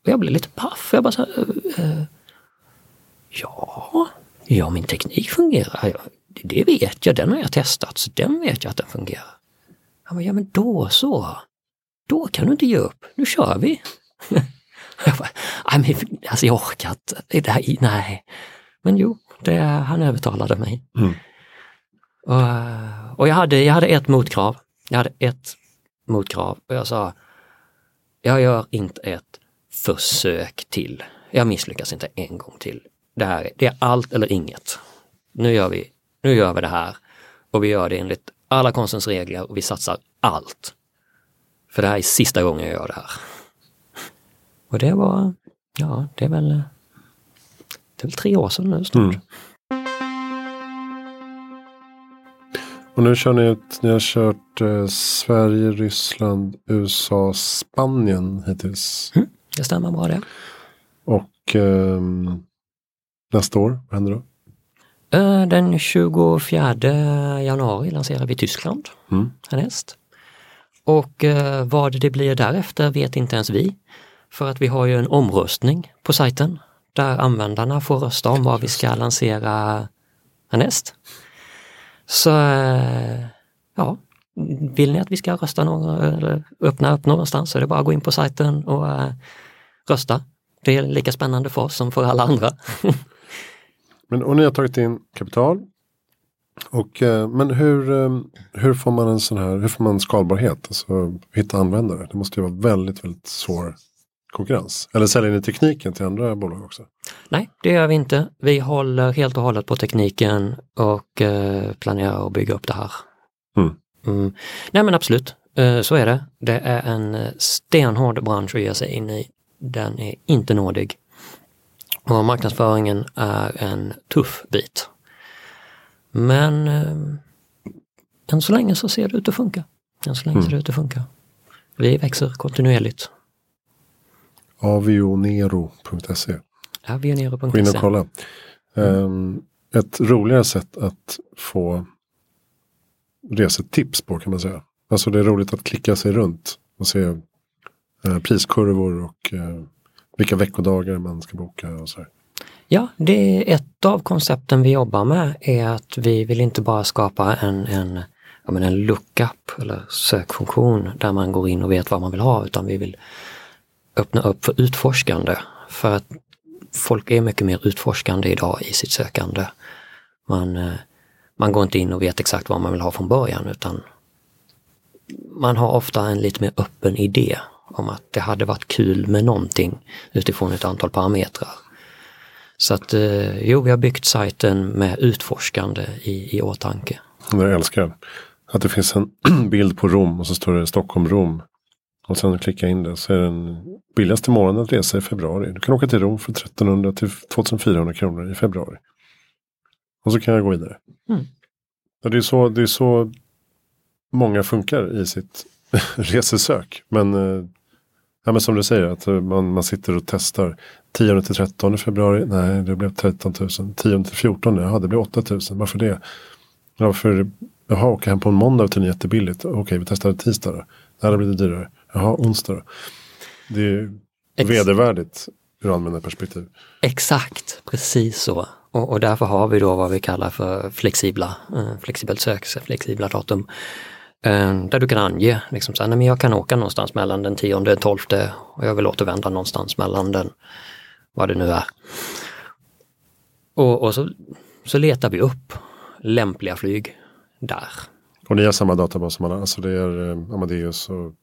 Och jag blev lite paff, jag bara så här, uh, ja, ja min teknik fungerar det vet jag, den har jag testat, så den vet jag att den fungerar. Ja men, ja, men då så. då kan du inte ge upp, nu kör vi. jag bara, men, alltså jag orkar inte, det här, nej. Men jo, det, han övertalade mig. Mm. Och, och jag, hade, jag hade ett motkrav. Jag hade ett motkrav och jag sa, jag gör inte ett försök till. Jag misslyckas inte en gång till. Det här det är allt eller inget. Nu gör vi, nu gör vi det här och vi gör det enligt alla konstens regler och vi satsar allt. För det här är sista gången jag gör det här. Och det var, ja det är väl, det är väl tre år sedan nu snart. Mm. Och nu kör ni ut, ni har kört eh, Sverige, Ryssland, USA, Spanien hittills. Mm, det stämmer bra det. Och eh, nästa år, vad händer då? Eh, den 24 januari lanserar vi Tyskland mm. härnäst. Och eh, vad det blir därefter vet inte ens vi. För att vi har ju en omröstning på sajten där användarna får rösta om vad vi ska lansera härnäst. Så eh, ja, vill ni att vi ska rösta någon, eller öppna upp någonstans så är det bara att gå in på sajten och rösta. Det är lika spännande för oss som för alla andra. men och ni har tagit in kapital. Och, äh, men hur, äh, hur får man en sån här, hur får man skalbarhet? Alltså hitta användare. Det måste ju vara väldigt, väldigt svår konkurrens. Eller säljer ni tekniken till andra bolag också? Nej, det gör vi inte. Vi håller helt och hållet på tekniken och eh, planerar att bygga upp det här. Mm. Mm. Nej men absolut, eh, så är det. Det är en eh, stenhård bransch att ge sig in i. Den är inte nådig. Och marknadsföringen är en tuff bit. Men eh, än så länge så ser det ut att funka. Än så länge mm. ser det ut att funka. Vi växer kontinuerligt avionero.se. Avionero.se. Gå in och kolla. Um, ett roligare sätt att få resetips på kan man säga. Alltså det är roligt att klicka sig runt och se uh, priskurvor och uh, vilka veckodagar man ska boka och så här. Ja, det är ett av koncepten vi jobbar med är att vi vill inte bara skapa en, en, ja, men en lookup eller sökfunktion där man går in och vet vad man vill ha utan vi vill öppna upp för utforskande. För att folk är mycket mer utforskande idag i sitt sökande. Man, eh, man går inte in och vet exakt vad man vill ha från början utan man har ofta en lite mer öppen idé om att det hade varit kul med någonting utifrån ett antal parametrar. Så att eh, jo, vi har byggt sajten med utforskande i, i åtanke. Jag älskar att det finns en bild på Rom och så står det Stockholm-Rom och sen klicka in det så är den billigaste månaden att resa i februari. Du kan åka till Rom för 1300 till 2400 kronor i februari. Och så kan jag gå vidare. Mm. det, är så, det är så många funkar i sitt resesök. Men, eh, ja, men som du säger, att man, man sitter och testar 10 till 13 februari. Nej, det blev 13 000. 10 till 14, ja det blev 8 000. Varför det? Varför, jaha, åka hem på en måndag till jättebilligt. Okej, vi testar tisdag då. Det här blir dyrare. Jaha, onsdag då. Det är Ex vedervärdigt ur användarperspektiv. Exakt, precis så. Och, och, därför har vi då vad vi kallar för flexibla, eh, flexibelt sök, flexibla datum. Eh, där du kan ange, liksom så här, nej, men jag kan åka någonstans mellan den 10 och 12 och jag vill återvända någonstans mellan den, vad det nu är. Och, och så, så letar vi upp lämpliga flyg där. Och ni har samma databas som alla, alltså det är eh, Amadeus och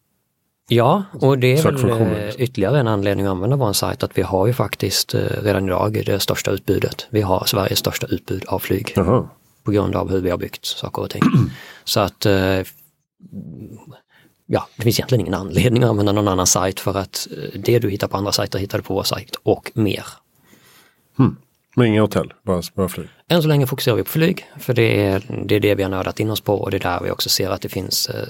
Ja, och det är väl eh, ytterligare en anledning att använda vår sajt att vi har ju faktiskt redan idag det största utbudet. Vi har Sveriges största utbud av flyg. Aha. På grund av hur vi har byggt saker och ting. Så att ja, det finns egentligen ingen anledning att använda någon annan sajt för att det du hittar på andra sajter hittar du på vår sajt och mer. Hmm. Men inga hotell, bara, bara flyg? Än så länge fokuserar vi på flyg, för det är, det är det vi har nördat in oss på och det är där vi också ser att det finns eh,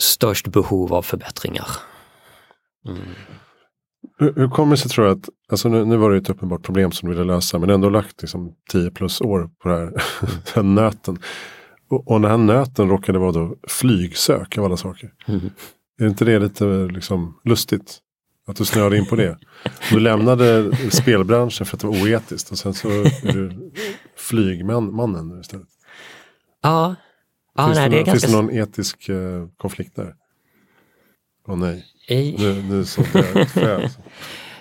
störst behov av förbättringar. Mm. Hur, hur kommer det sig tror jag att, alltså nu, nu var det ett uppenbart problem som du ville lösa, men ändå lagt liksom 10 plus år på det här, den här nöten. Och, den här nöten råkade vara då flygsök av alla saker. Mm. Är inte det lite liksom lustigt? Att du snöade in på det. Du lämnade spelbranschen för att det var oetiskt och sen så är du flygmannen istället. Ja. ja finns nej, det, det är finns ganska... det någon etisk uh, konflikt där? Åh nej, I... nu, nu såg jag ett frö.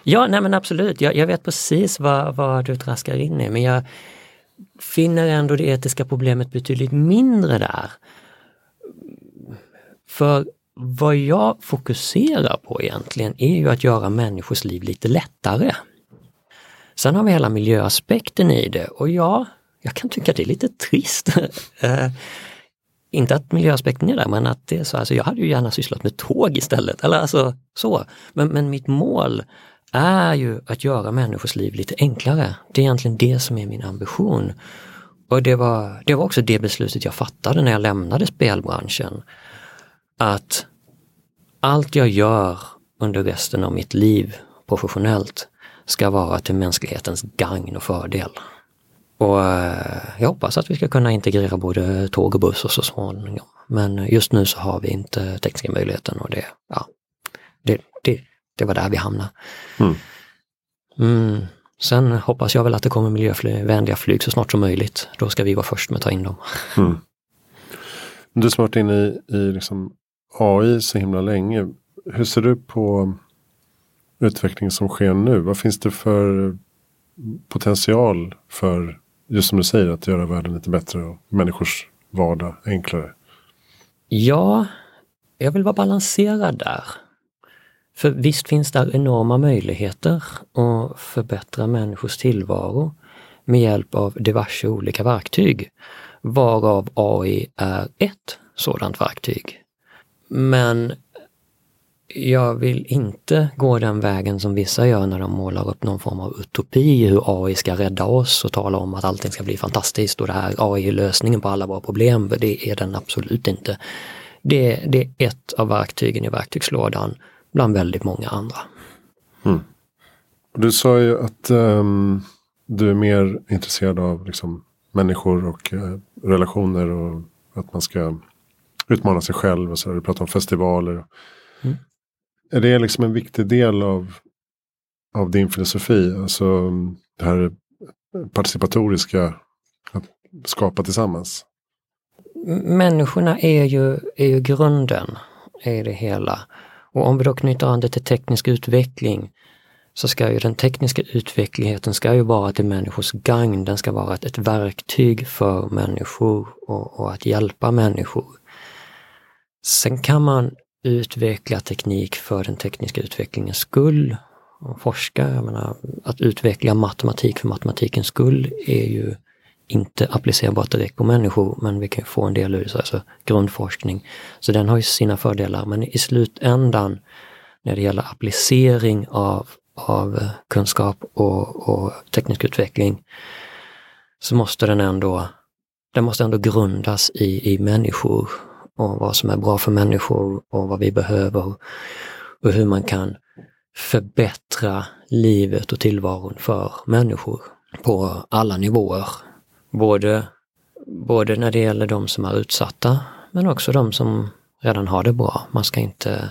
Ja, nej men absolut. Jag, jag vet precis vad, vad du traskar in i, men jag finner ändå det etiska problemet betydligt mindre där. För vad jag fokuserar på egentligen är ju att göra människors liv lite lättare. Sen har vi hela miljöaspekten i det och ja, jag kan tycka det är lite trist. Eh, inte att miljöaspekten är där, men att det är så. Alltså jag hade ju gärna sysslat med tåg istället. Eller alltså så. Men, men mitt mål är ju att göra människors liv lite enklare. Det är egentligen det som är min ambition. Och det var, det var också det beslutet jag fattade när jag lämnade spelbranschen. Att allt jag gör under resten av mitt liv professionellt ska vara till mänsklighetens gagn och fördel. Och eh, jag hoppas att vi ska kunna integrera både tåg och buss och så småningom. Men just nu så har vi inte tekniska möjligheten och det, ja, det, det, det var där vi hamnade. Mm. Mm. Sen hoppas jag väl att det kommer miljövänliga flyg så snart som möjligt. Då ska vi vara först med att ta in dem. Mm. Du som har varit inne i, i liksom AI så himla länge. Hur ser du på utvecklingen som sker nu? Vad finns det för potential för, just som du säger, att göra världen lite bättre och människors vardag enklare? Ja, jag vill vara balanserad där. För visst finns där enorma möjligheter att förbättra människors tillvaro med hjälp av diverse olika verktyg, varav AI är ett sådant verktyg. Men jag vill inte gå den vägen som vissa gör när de målar upp någon form av utopi hur AI ska rädda oss och tala om att allting ska bli fantastiskt och det här AI är lösningen på alla våra problem. För det är den absolut inte. Det, det är ett av verktygen i verktygslådan bland väldigt många andra. Du sa ju att ehm, du är mer intresserad av liksom, människor och eh, relationer och att man ska utmana sig själv. Och så där. Du pratar om festivaler. Mm. Är det liksom en viktig del av, av din filosofi? Alltså mm, det här participatoriska, att skapa tillsammans? Människorna är ju, är ju grunden i det hela. Och om vi då knyter an det till teknisk utveckling så ska ju den tekniska utvecklingen ska ju vara till människors gagn. Den ska vara ett, ett verktyg för människor och, och att hjälpa människor. Sen kan man utveckla teknik för den tekniska utvecklingens skull och forska. Jag menar, att utveckla matematik för matematikens skull är ju inte applicerbart direkt på människor, men vi kan få en del ur alltså grundforskning. Så den har ju sina fördelar, men i slutändan när det gäller applicering av, av kunskap och, och teknisk utveckling så måste den ändå, den måste ändå grundas i, i människor och vad som är bra för människor och vad vi behöver och hur man kan förbättra livet och tillvaron för människor på alla nivåer. Både, både när det gäller de som är utsatta men också de som redan har det bra. Man ska inte,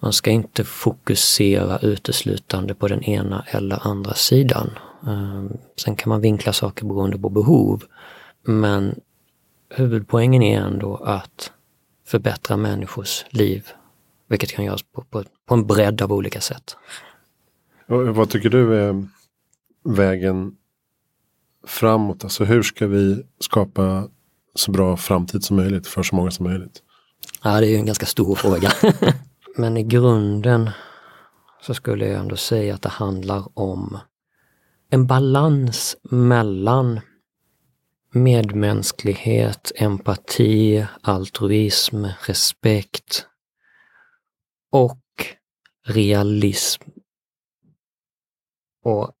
man ska inte fokusera uteslutande på den ena eller andra sidan. Ehm, sen kan man vinkla saker beroende på behov. Men huvudpoängen är ändå att förbättra människors liv, vilket kan göras på, på, på en bredd av olika sätt. Och vad tycker du är vägen framåt? Alltså hur ska vi skapa så bra framtid som möjligt för så många som möjligt? Ja, det är ju en ganska stor fråga. Men i grunden så skulle jag ändå säga att det handlar om en balans mellan medmänsklighet, empati, altruism, respekt och realism och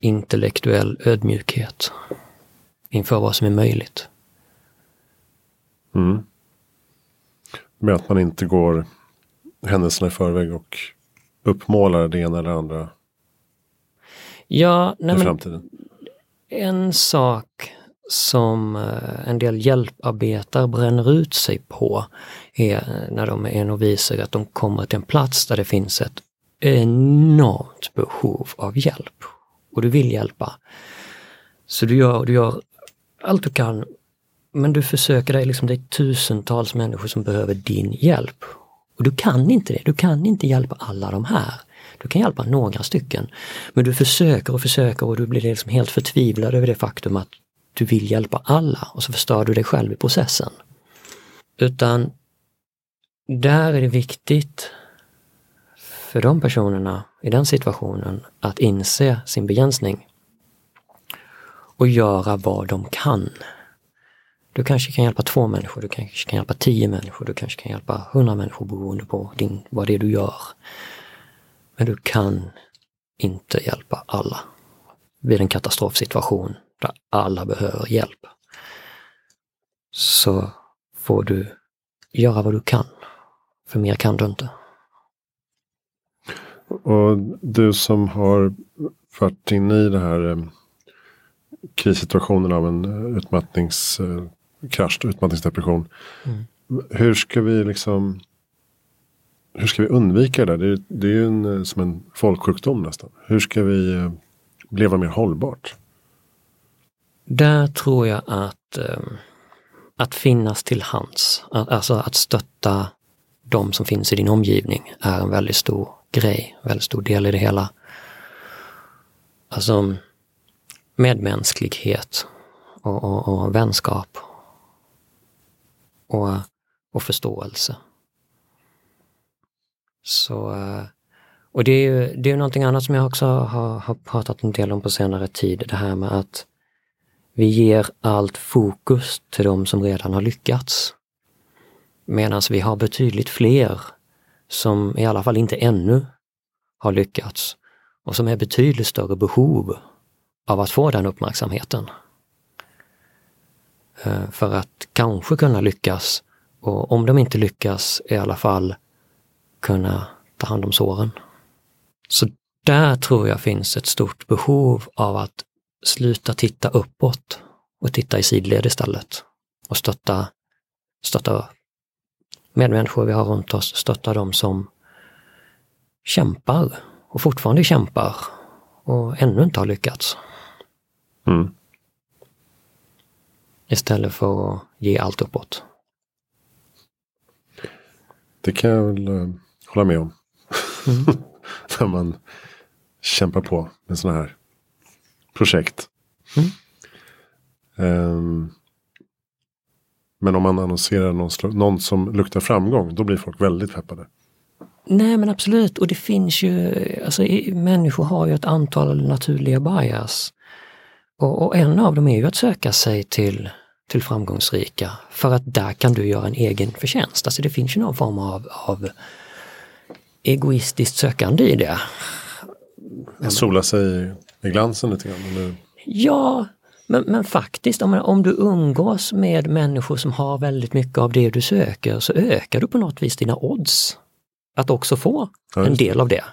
intellektuell ödmjukhet inför vad som är möjligt. Mm. Med att man inte går händelserna i förväg och uppmålar det ena eller andra Ja, nej i framtiden. en sak som eh, en del hjälparbetare bränner ut sig på är när de är noviser att de kommer till en plats där det finns ett enormt behov av hjälp. Och du vill hjälpa. Så du gör, du gör allt du kan men du försöker dig, liksom, det är tusentals människor som behöver din hjälp. Och du kan inte det, du kan inte hjälpa alla de här. Du kan hjälpa några stycken. Men du försöker och försöker och du blir liksom helt förtvivlad över det faktum att du vill hjälpa alla och så förstör du dig själv i processen. Utan där är det viktigt för de personerna i den situationen att inse sin begränsning och göra vad de kan. Du kanske kan hjälpa två människor, du kanske kan hjälpa tio människor, du kanske kan hjälpa hundra människor beroende på din, vad det är du gör. Men du kan inte hjälpa alla vid en katastrofsituation där alla behöver hjälp. Så får du göra vad du kan. För mer kan du inte. Och du som har varit inne i det här eh, krissituationen av en eh, utmattningskrasch, eh, utmattningsdepression. Mm. Hur ska vi liksom hur ska vi undvika det? Det är, det är ju en, som en folksjukdom nästan. Hur ska vi eh, leva mer hållbart? Där tror jag att, att finnas till hands, alltså att stötta de som finns i din omgivning är en väldigt stor grej, väldigt stor del i det hela. Alltså medmänsklighet och, och, och vänskap och, och förståelse. Så, eh, och det är ju det är någonting annat som jag också har, har pratat en del om på senare tid, det här med att vi ger allt fokus till de som redan har lyckats. Medan vi har betydligt fler som i alla fall inte ännu har lyckats och som är betydligt större behov av att få den uppmärksamheten. Eh, för att kanske kunna lyckas och om de inte lyckas i alla fall kunna ta hand om såren. Så där tror jag finns ett stort behov av att sluta titta uppåt och titta i sidled istället. Och stötta, stötta medmänniskor vi har runt oss, stötta dem som kämpar och fortfarande kämpar och ännu inte har lyckats. Mm. Istället för att ge allt uppåt. Det kan jag väl uh, hålla med om. Mm. När man kämpar på med sådana här projekt. Mm. Um, men om man annonserar någon, någon, som luktar framgång, då blir folk väldigt peppade. Nej men absolut, och det finns ju, alltså människor har ju ett antal naturliga bias. Och, och, en av dem är ju att söka sig till, till framgångsrika för att där kan du göra en egen förtjänst. Alltså det finns ju någon form av, av egoistiskt sökande i det. Sola sig i glansen lite grann? Eller? Ja, men, men faktiskt om, om du umgås med människor som har väldigt mycket av det du söker så ökar du på något vis dina odds att också få ja, en del av det.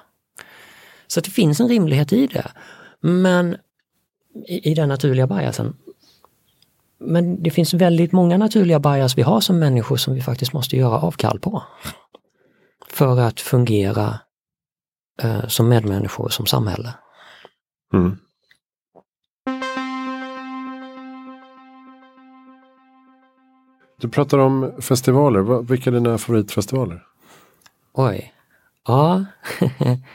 Så det finns en rimlighet i det. Men i, i den naturliga biasen. Men det finns väldigt många naturliga bias vi har som människor som vi faktiskt måste göra avkall på. För att fungera eh, som medmänniskor, som samhälle. Mm. Du pratar om festivaler. Vilka är dina favoritfestivaler? Oj. Ja.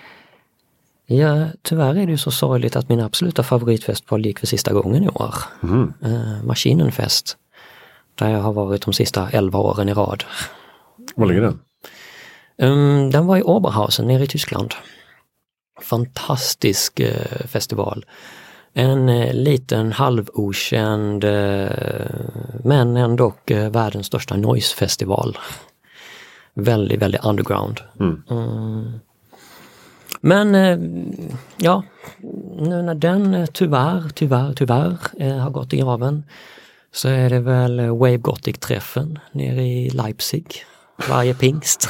Ja, tyvärr är det ju så sorgligt att min absoluta favoritfestival gick för sista gången i år. Mm. Uh, Maschinenfest. Där jag har varit de sista 11 åren i rad. Var ligger den? Um, den var i Oberhausen nere i Tyskland. Fantastisk uh, festival. En uh, liten halvokänd men ändå världens största noise-festival. Väldigt, väldigt underground. Mm. Mm. Men eh, ja, nu när den eh, tyvärr, tyvärr, tyvärr eh, har gått i graven så är det väl Wave Gothic-träffen nere i Leipzig varje pingst.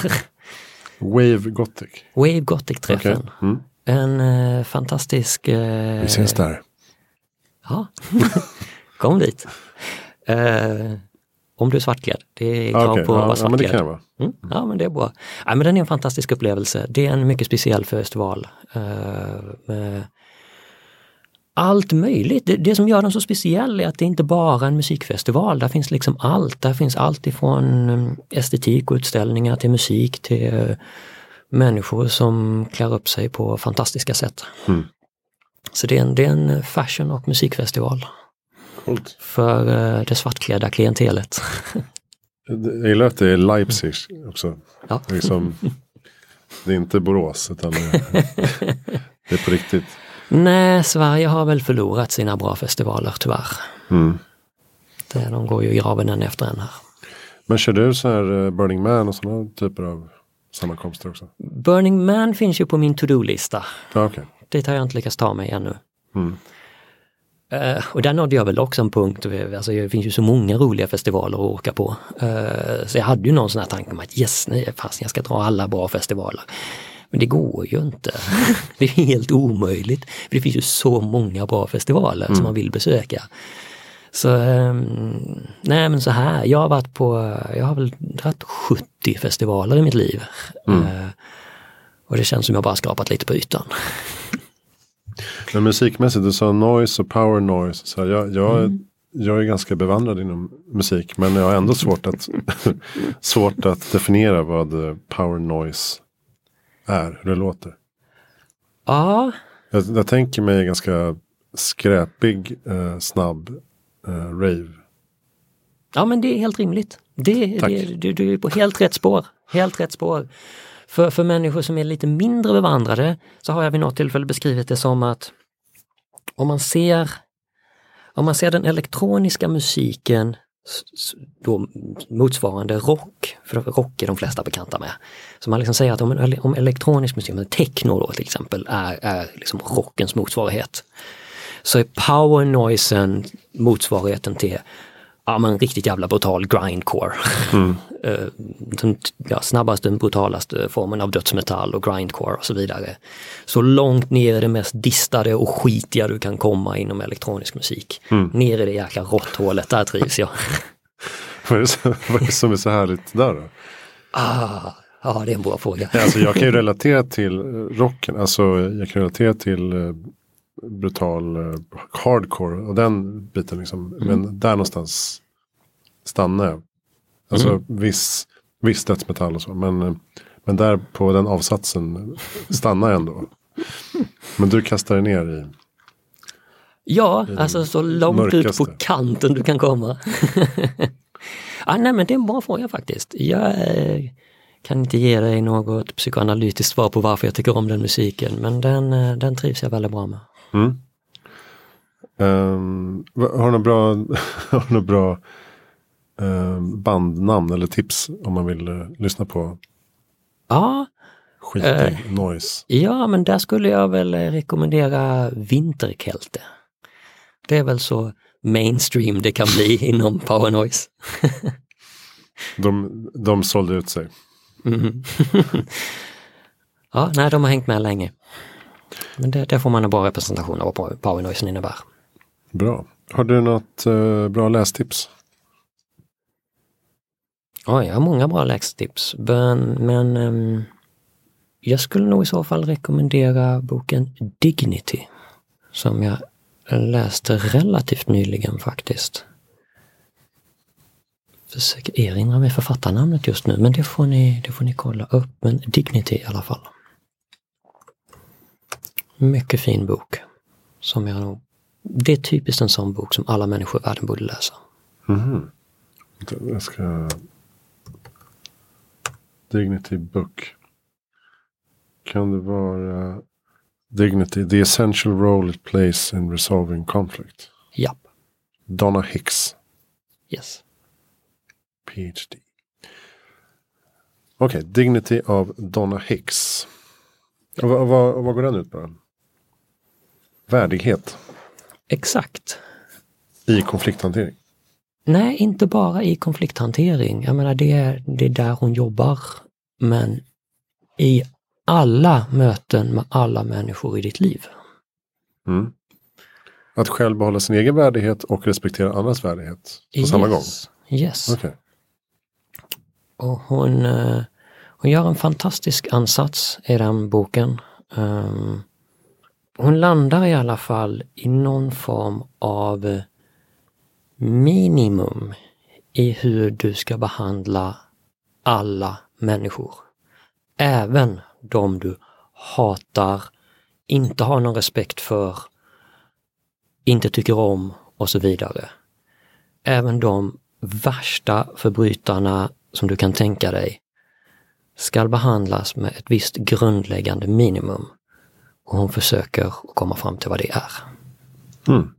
Wave Gothic? Wave Gothic-träffen. Okay. Mm. En eh, fantastisk... Eh, Vi ses där. Ja, kom dit. Eh, om du är svartklädd. Det är krav okay. på att vara svartklädd. Ja, men det kan vara. Mm. Ja, men det är bra. Ja, men den är en fantastisk upplevelse. Det är en mycket speciell festival. Uh, med allt möjligt. Det, det, som gör den så speciell är att det inte bara är en musikfestival. Där finns liksom allt. Där finns allt ifrån mm, estetik och utställningar till musik till uh, människor som klär upp sig på fantastiska sätt. Mm. Så det är, en, det är en fashion och musikfestival. Coolt. För uh, det svartklädda klientelet. Jag gillar att det är Leipzig också. Ja. Liksom, det är inte Borås utan det är på riktigt. Nej, Sverige har väl förlorat sina bra festivaler tyvärr. Mm. Det, de går ju i graven en efter en här. Men kör du så här eh, Burning Man och sådana typer av sammankomster också? Burning Man finns ju på min to-do-lista. Ah, okay. Dit har jag inte lyckats ta mig ännu. Mm. Uh, och där nådde jag väl också en punkt, alltså det finns ju så många roliga festivaler att åka på. Uh, så jag hade ju någon sån här tanke om att yes, nej, fast jag ska dra alla bra festivaler. Men det går ju inte. det är helt omöjligt. För Det finns ju så många bra festivaler mm. som man vill besöka. Så um, nej men så här, jag har varit på, jag har väl dragit 70 festivaler i mitt liv. Mm. Uh, och det känns som jag bara skrapat lite på ytan. Men musikmässigt, du sa noise och power noise. Så jag, jag, mm. jag är ganska bevandrad inom musik men jag har ändå svårt att, svårt att definiera vad power noise är, hur det låter. Ja. Jag, jag tänker mig ganska skräpig, eh, snabb eh, rave. Ja men det är helt rimligt. Det, det, du, du är på helt rätt spår. Helt rätt spår. För, för människor som är lite mindre bevandrade så har jag vid något tillfälle beskrivit det som att om man ser, om man ser den elektroniska musiken då motsvarande rock, för rock är de flesta bekanta med. Så man liksom säger att om, om elektronisk musik, techno då till exempel, är, är liksom rockens motsvarighet. Så är power noisen motsvarigheten till ja, men riktigt jävla brutal grindcore. Mm. Eh, den ja, snabbaste, brutalaste formen av dödsmetall och grindcore och så vidare. Så långt ner i det mest distade och skitiga du kan komma inom elektronisk musik. Mm. Ner i det jäkla råtthålet, där trivs jag. vad, är det, vad är det som är så härligt där då? Ah, ja, det är en bra fråga. alltså, jag kan ju relatera till rocken, alltså jag kan relatera till eh, brutal uh, hardcore och den biten liksom. Mm. Men där någonstans stannar jag. Alltså mm. viss, viss dödsmetall och så. Men, eh, men där på den avsatsen stannar jag ändå. Men du kastar dig ner i Ja, i alltså så långt mörkaste. ut på kanten du kan komma. ah, nej men det är en bra fråga faktiskt. Jag eh, kan inte ge dig något psykoanalytiskt svar på varför jag tycker om den musiken men den, den trivs jag väldigt bra med. Mm. Um, har du några bra, har några bra um, bandnamn eller tips om man vill uh, lyssna på? Ja. Skitig uh, noise. Ja, men där skulle jag väl rekommendera Vinterkälte. Det är väl så mainstream det kan bli inom power noise. de, de sålde ut sig. Mm. ja, nej, de har hängt med länge. Men det, det får man en bra representation av vad powernoisen innebär. Bra. Har du något uh, bra lästips? Ja, jag har många bra lästips. Men, men um, jag skulle nog i så fall rekommendera boken Dignity. Som jag läste relativt nyligen faktiskt. Försöker erinra mig författarnamnet just nu, men det får ni, det får ni kolla upp. Men Dignity i alla fall. Mycket fin bok. Som jag nog, det är typiskt en sån bok som alla människor i världen borde läsa. Mm. Jag ska... Dignity Book. Kan det vara Dignity, the essential role it plays in resolving conflict? Ja. Donna Hicks. Yes. PhD. Okej, okay, Dignity av Donna Hicks. Ja. Och vad, vad, vad går den ut på? Värdighet. Exakt. I konflikthantering? Nej, inte bara i konflikthantering. Jag menar det är, det är där hon jobbar. Men i alla möten med alla människor i ditt liv. Mm. Att själv behålla sin egen värdighet och respektera andras värdighet på yes. samma gång? Yes. Okay. Och hon, eh, hon gör en fantastisk ansats i den boken. Um, hon landar i alla fall i någon form av minimum i hur du ska behandla alla människor. Även de du hatar, inte har någon respekt för, inte tycker om och så vidare. Även de värsta förbrytarna som du kan tänka dig ska behandlas med ett visst grundläggande minimum. Och hon försöker komma fram till vad det är. Mm.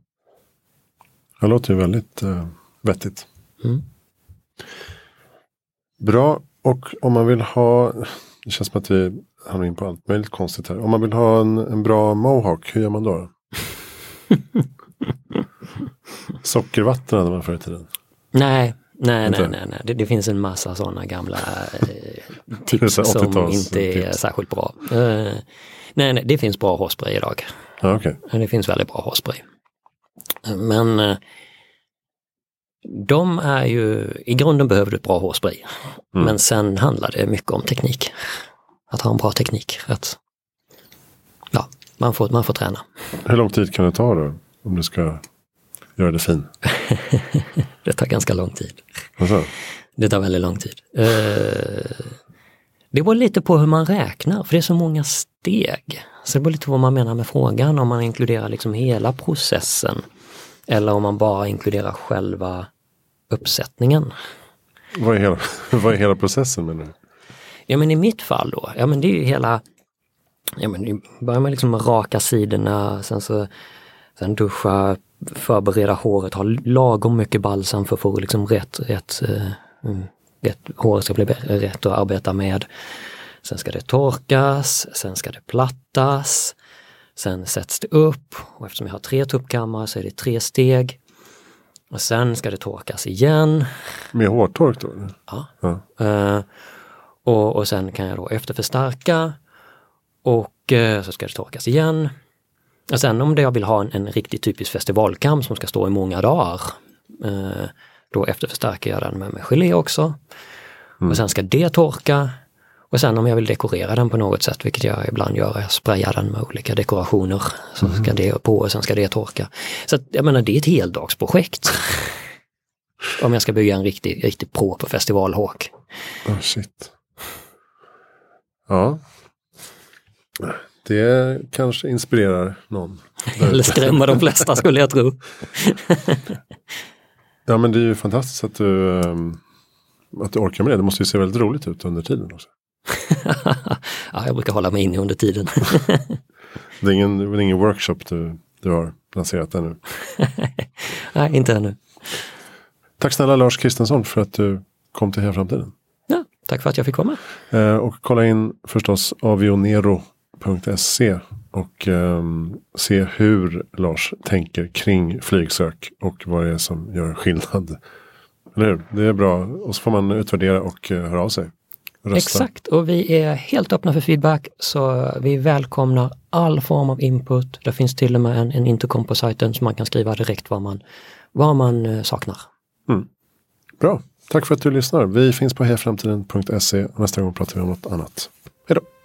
Det låter ju väldigt eh, vettigt. Mm. Bra, och om man vill ha, det känns som att vi hamnar in på allt möjligt konstigt här. Om man vill ha en, en bra mohawk, hur gör man då? Sockervatten hade man förr i tiden. Nej, nej, Inte? nej, nej, nej. Det, det finns en massa sådana gamla eh, tips som 80-tals inte är tips. särskilt bra. Eh, nej, nej, det finns bra hårspray idag. Ja, okej. Det finns väldigt bra hårspray. Men eh, de är ju, i grunden behöver du ett bra hårspray. Mm. Men sen handlar det mycket om teknik. Att ha en bra teknik. Att, ja, man får, man får träna. Hur lång tid kan det ta då? Om du ska göra det fin? Det tar ganska lång tid. Alltså, Det tar väldigt lång tid. Eh, det beror lite på hur man räknar, för det är så många steg. Så det beror lite på vad man menar med frågan, om man inkluderar liksom hela processen. Eller om man bara inkluderar själva uppsättningen. vad, är hela, vad är hela processen menar du? Ja men i mitt fall då, ja men det är ju hela, ja men det börjar man liksom med raka sidorna, sen så sen duscha, förbereda håret, ha lagom mycket balsam för att få liksom rätt, rätt, eh, mm, rätt håret ska bli rätt att arbeta med. Sen ska det torkas, sen ska det plattas, sen sätts det upp och eftersom jag har tre tuppkammare så är det tre steg. Och sen ska det torkas igen. Med hårtork då? Ja. Ja. Eh, och, och sen kan jag då efterförstärka och eh, så ska det torkas igen. Och sen om det jag vill ha en, en riktigt typisk festivalkam som ska stå i många dagar, eh, då efterförstärker jag den med, med gelé också. Och sen ska det torka. Och sen om jag vill dekorera den på något sätt, vilket jag ibland gör, jag sprayar den med olika dekorationer. Så ska det på och sen ska det torka. Så att, jag menar det är ett heldagsprojekt. om jag ska bygga en riktig, riktig pro på festivalhåk. Oh, shit. Ja. Det kanske inspirerar någon. Eller ute. skrämma de flesta skulle jag tro. Ja men det är ju fantastiskt att du, ehm, att du orkar med det. Det måste ju se väldigt roligt ut under tiden också. ja, jag brukar hålla mig inne under tiden. Det är ingen, det är ingen workshop du, du har lanserat ännu. Nej, inte ännu. Tack snälla Lars Kristensson för att du kom till Hela Framtiden. Ja, tack för att jag fick komma. Eh, och kolla in förstås avionero.se och ehm, se hur Lars tänker kring flygsök och vad det är som gör skillnad. Eller hur? Det är bra och så får man utvärdera och uh, höra av sig. Rösta. Exakt, och vi är helt öppna för feedback så vi välkomnar all form av input. Det finns till och med en, en intercom på sajten så man kan skriva direkt vad man, vad man eh, saknar. Bra, tack för att du lyssnar. Vi finns på hejaframtiden.se och nästa gång pratar vi om något annat. Hej då!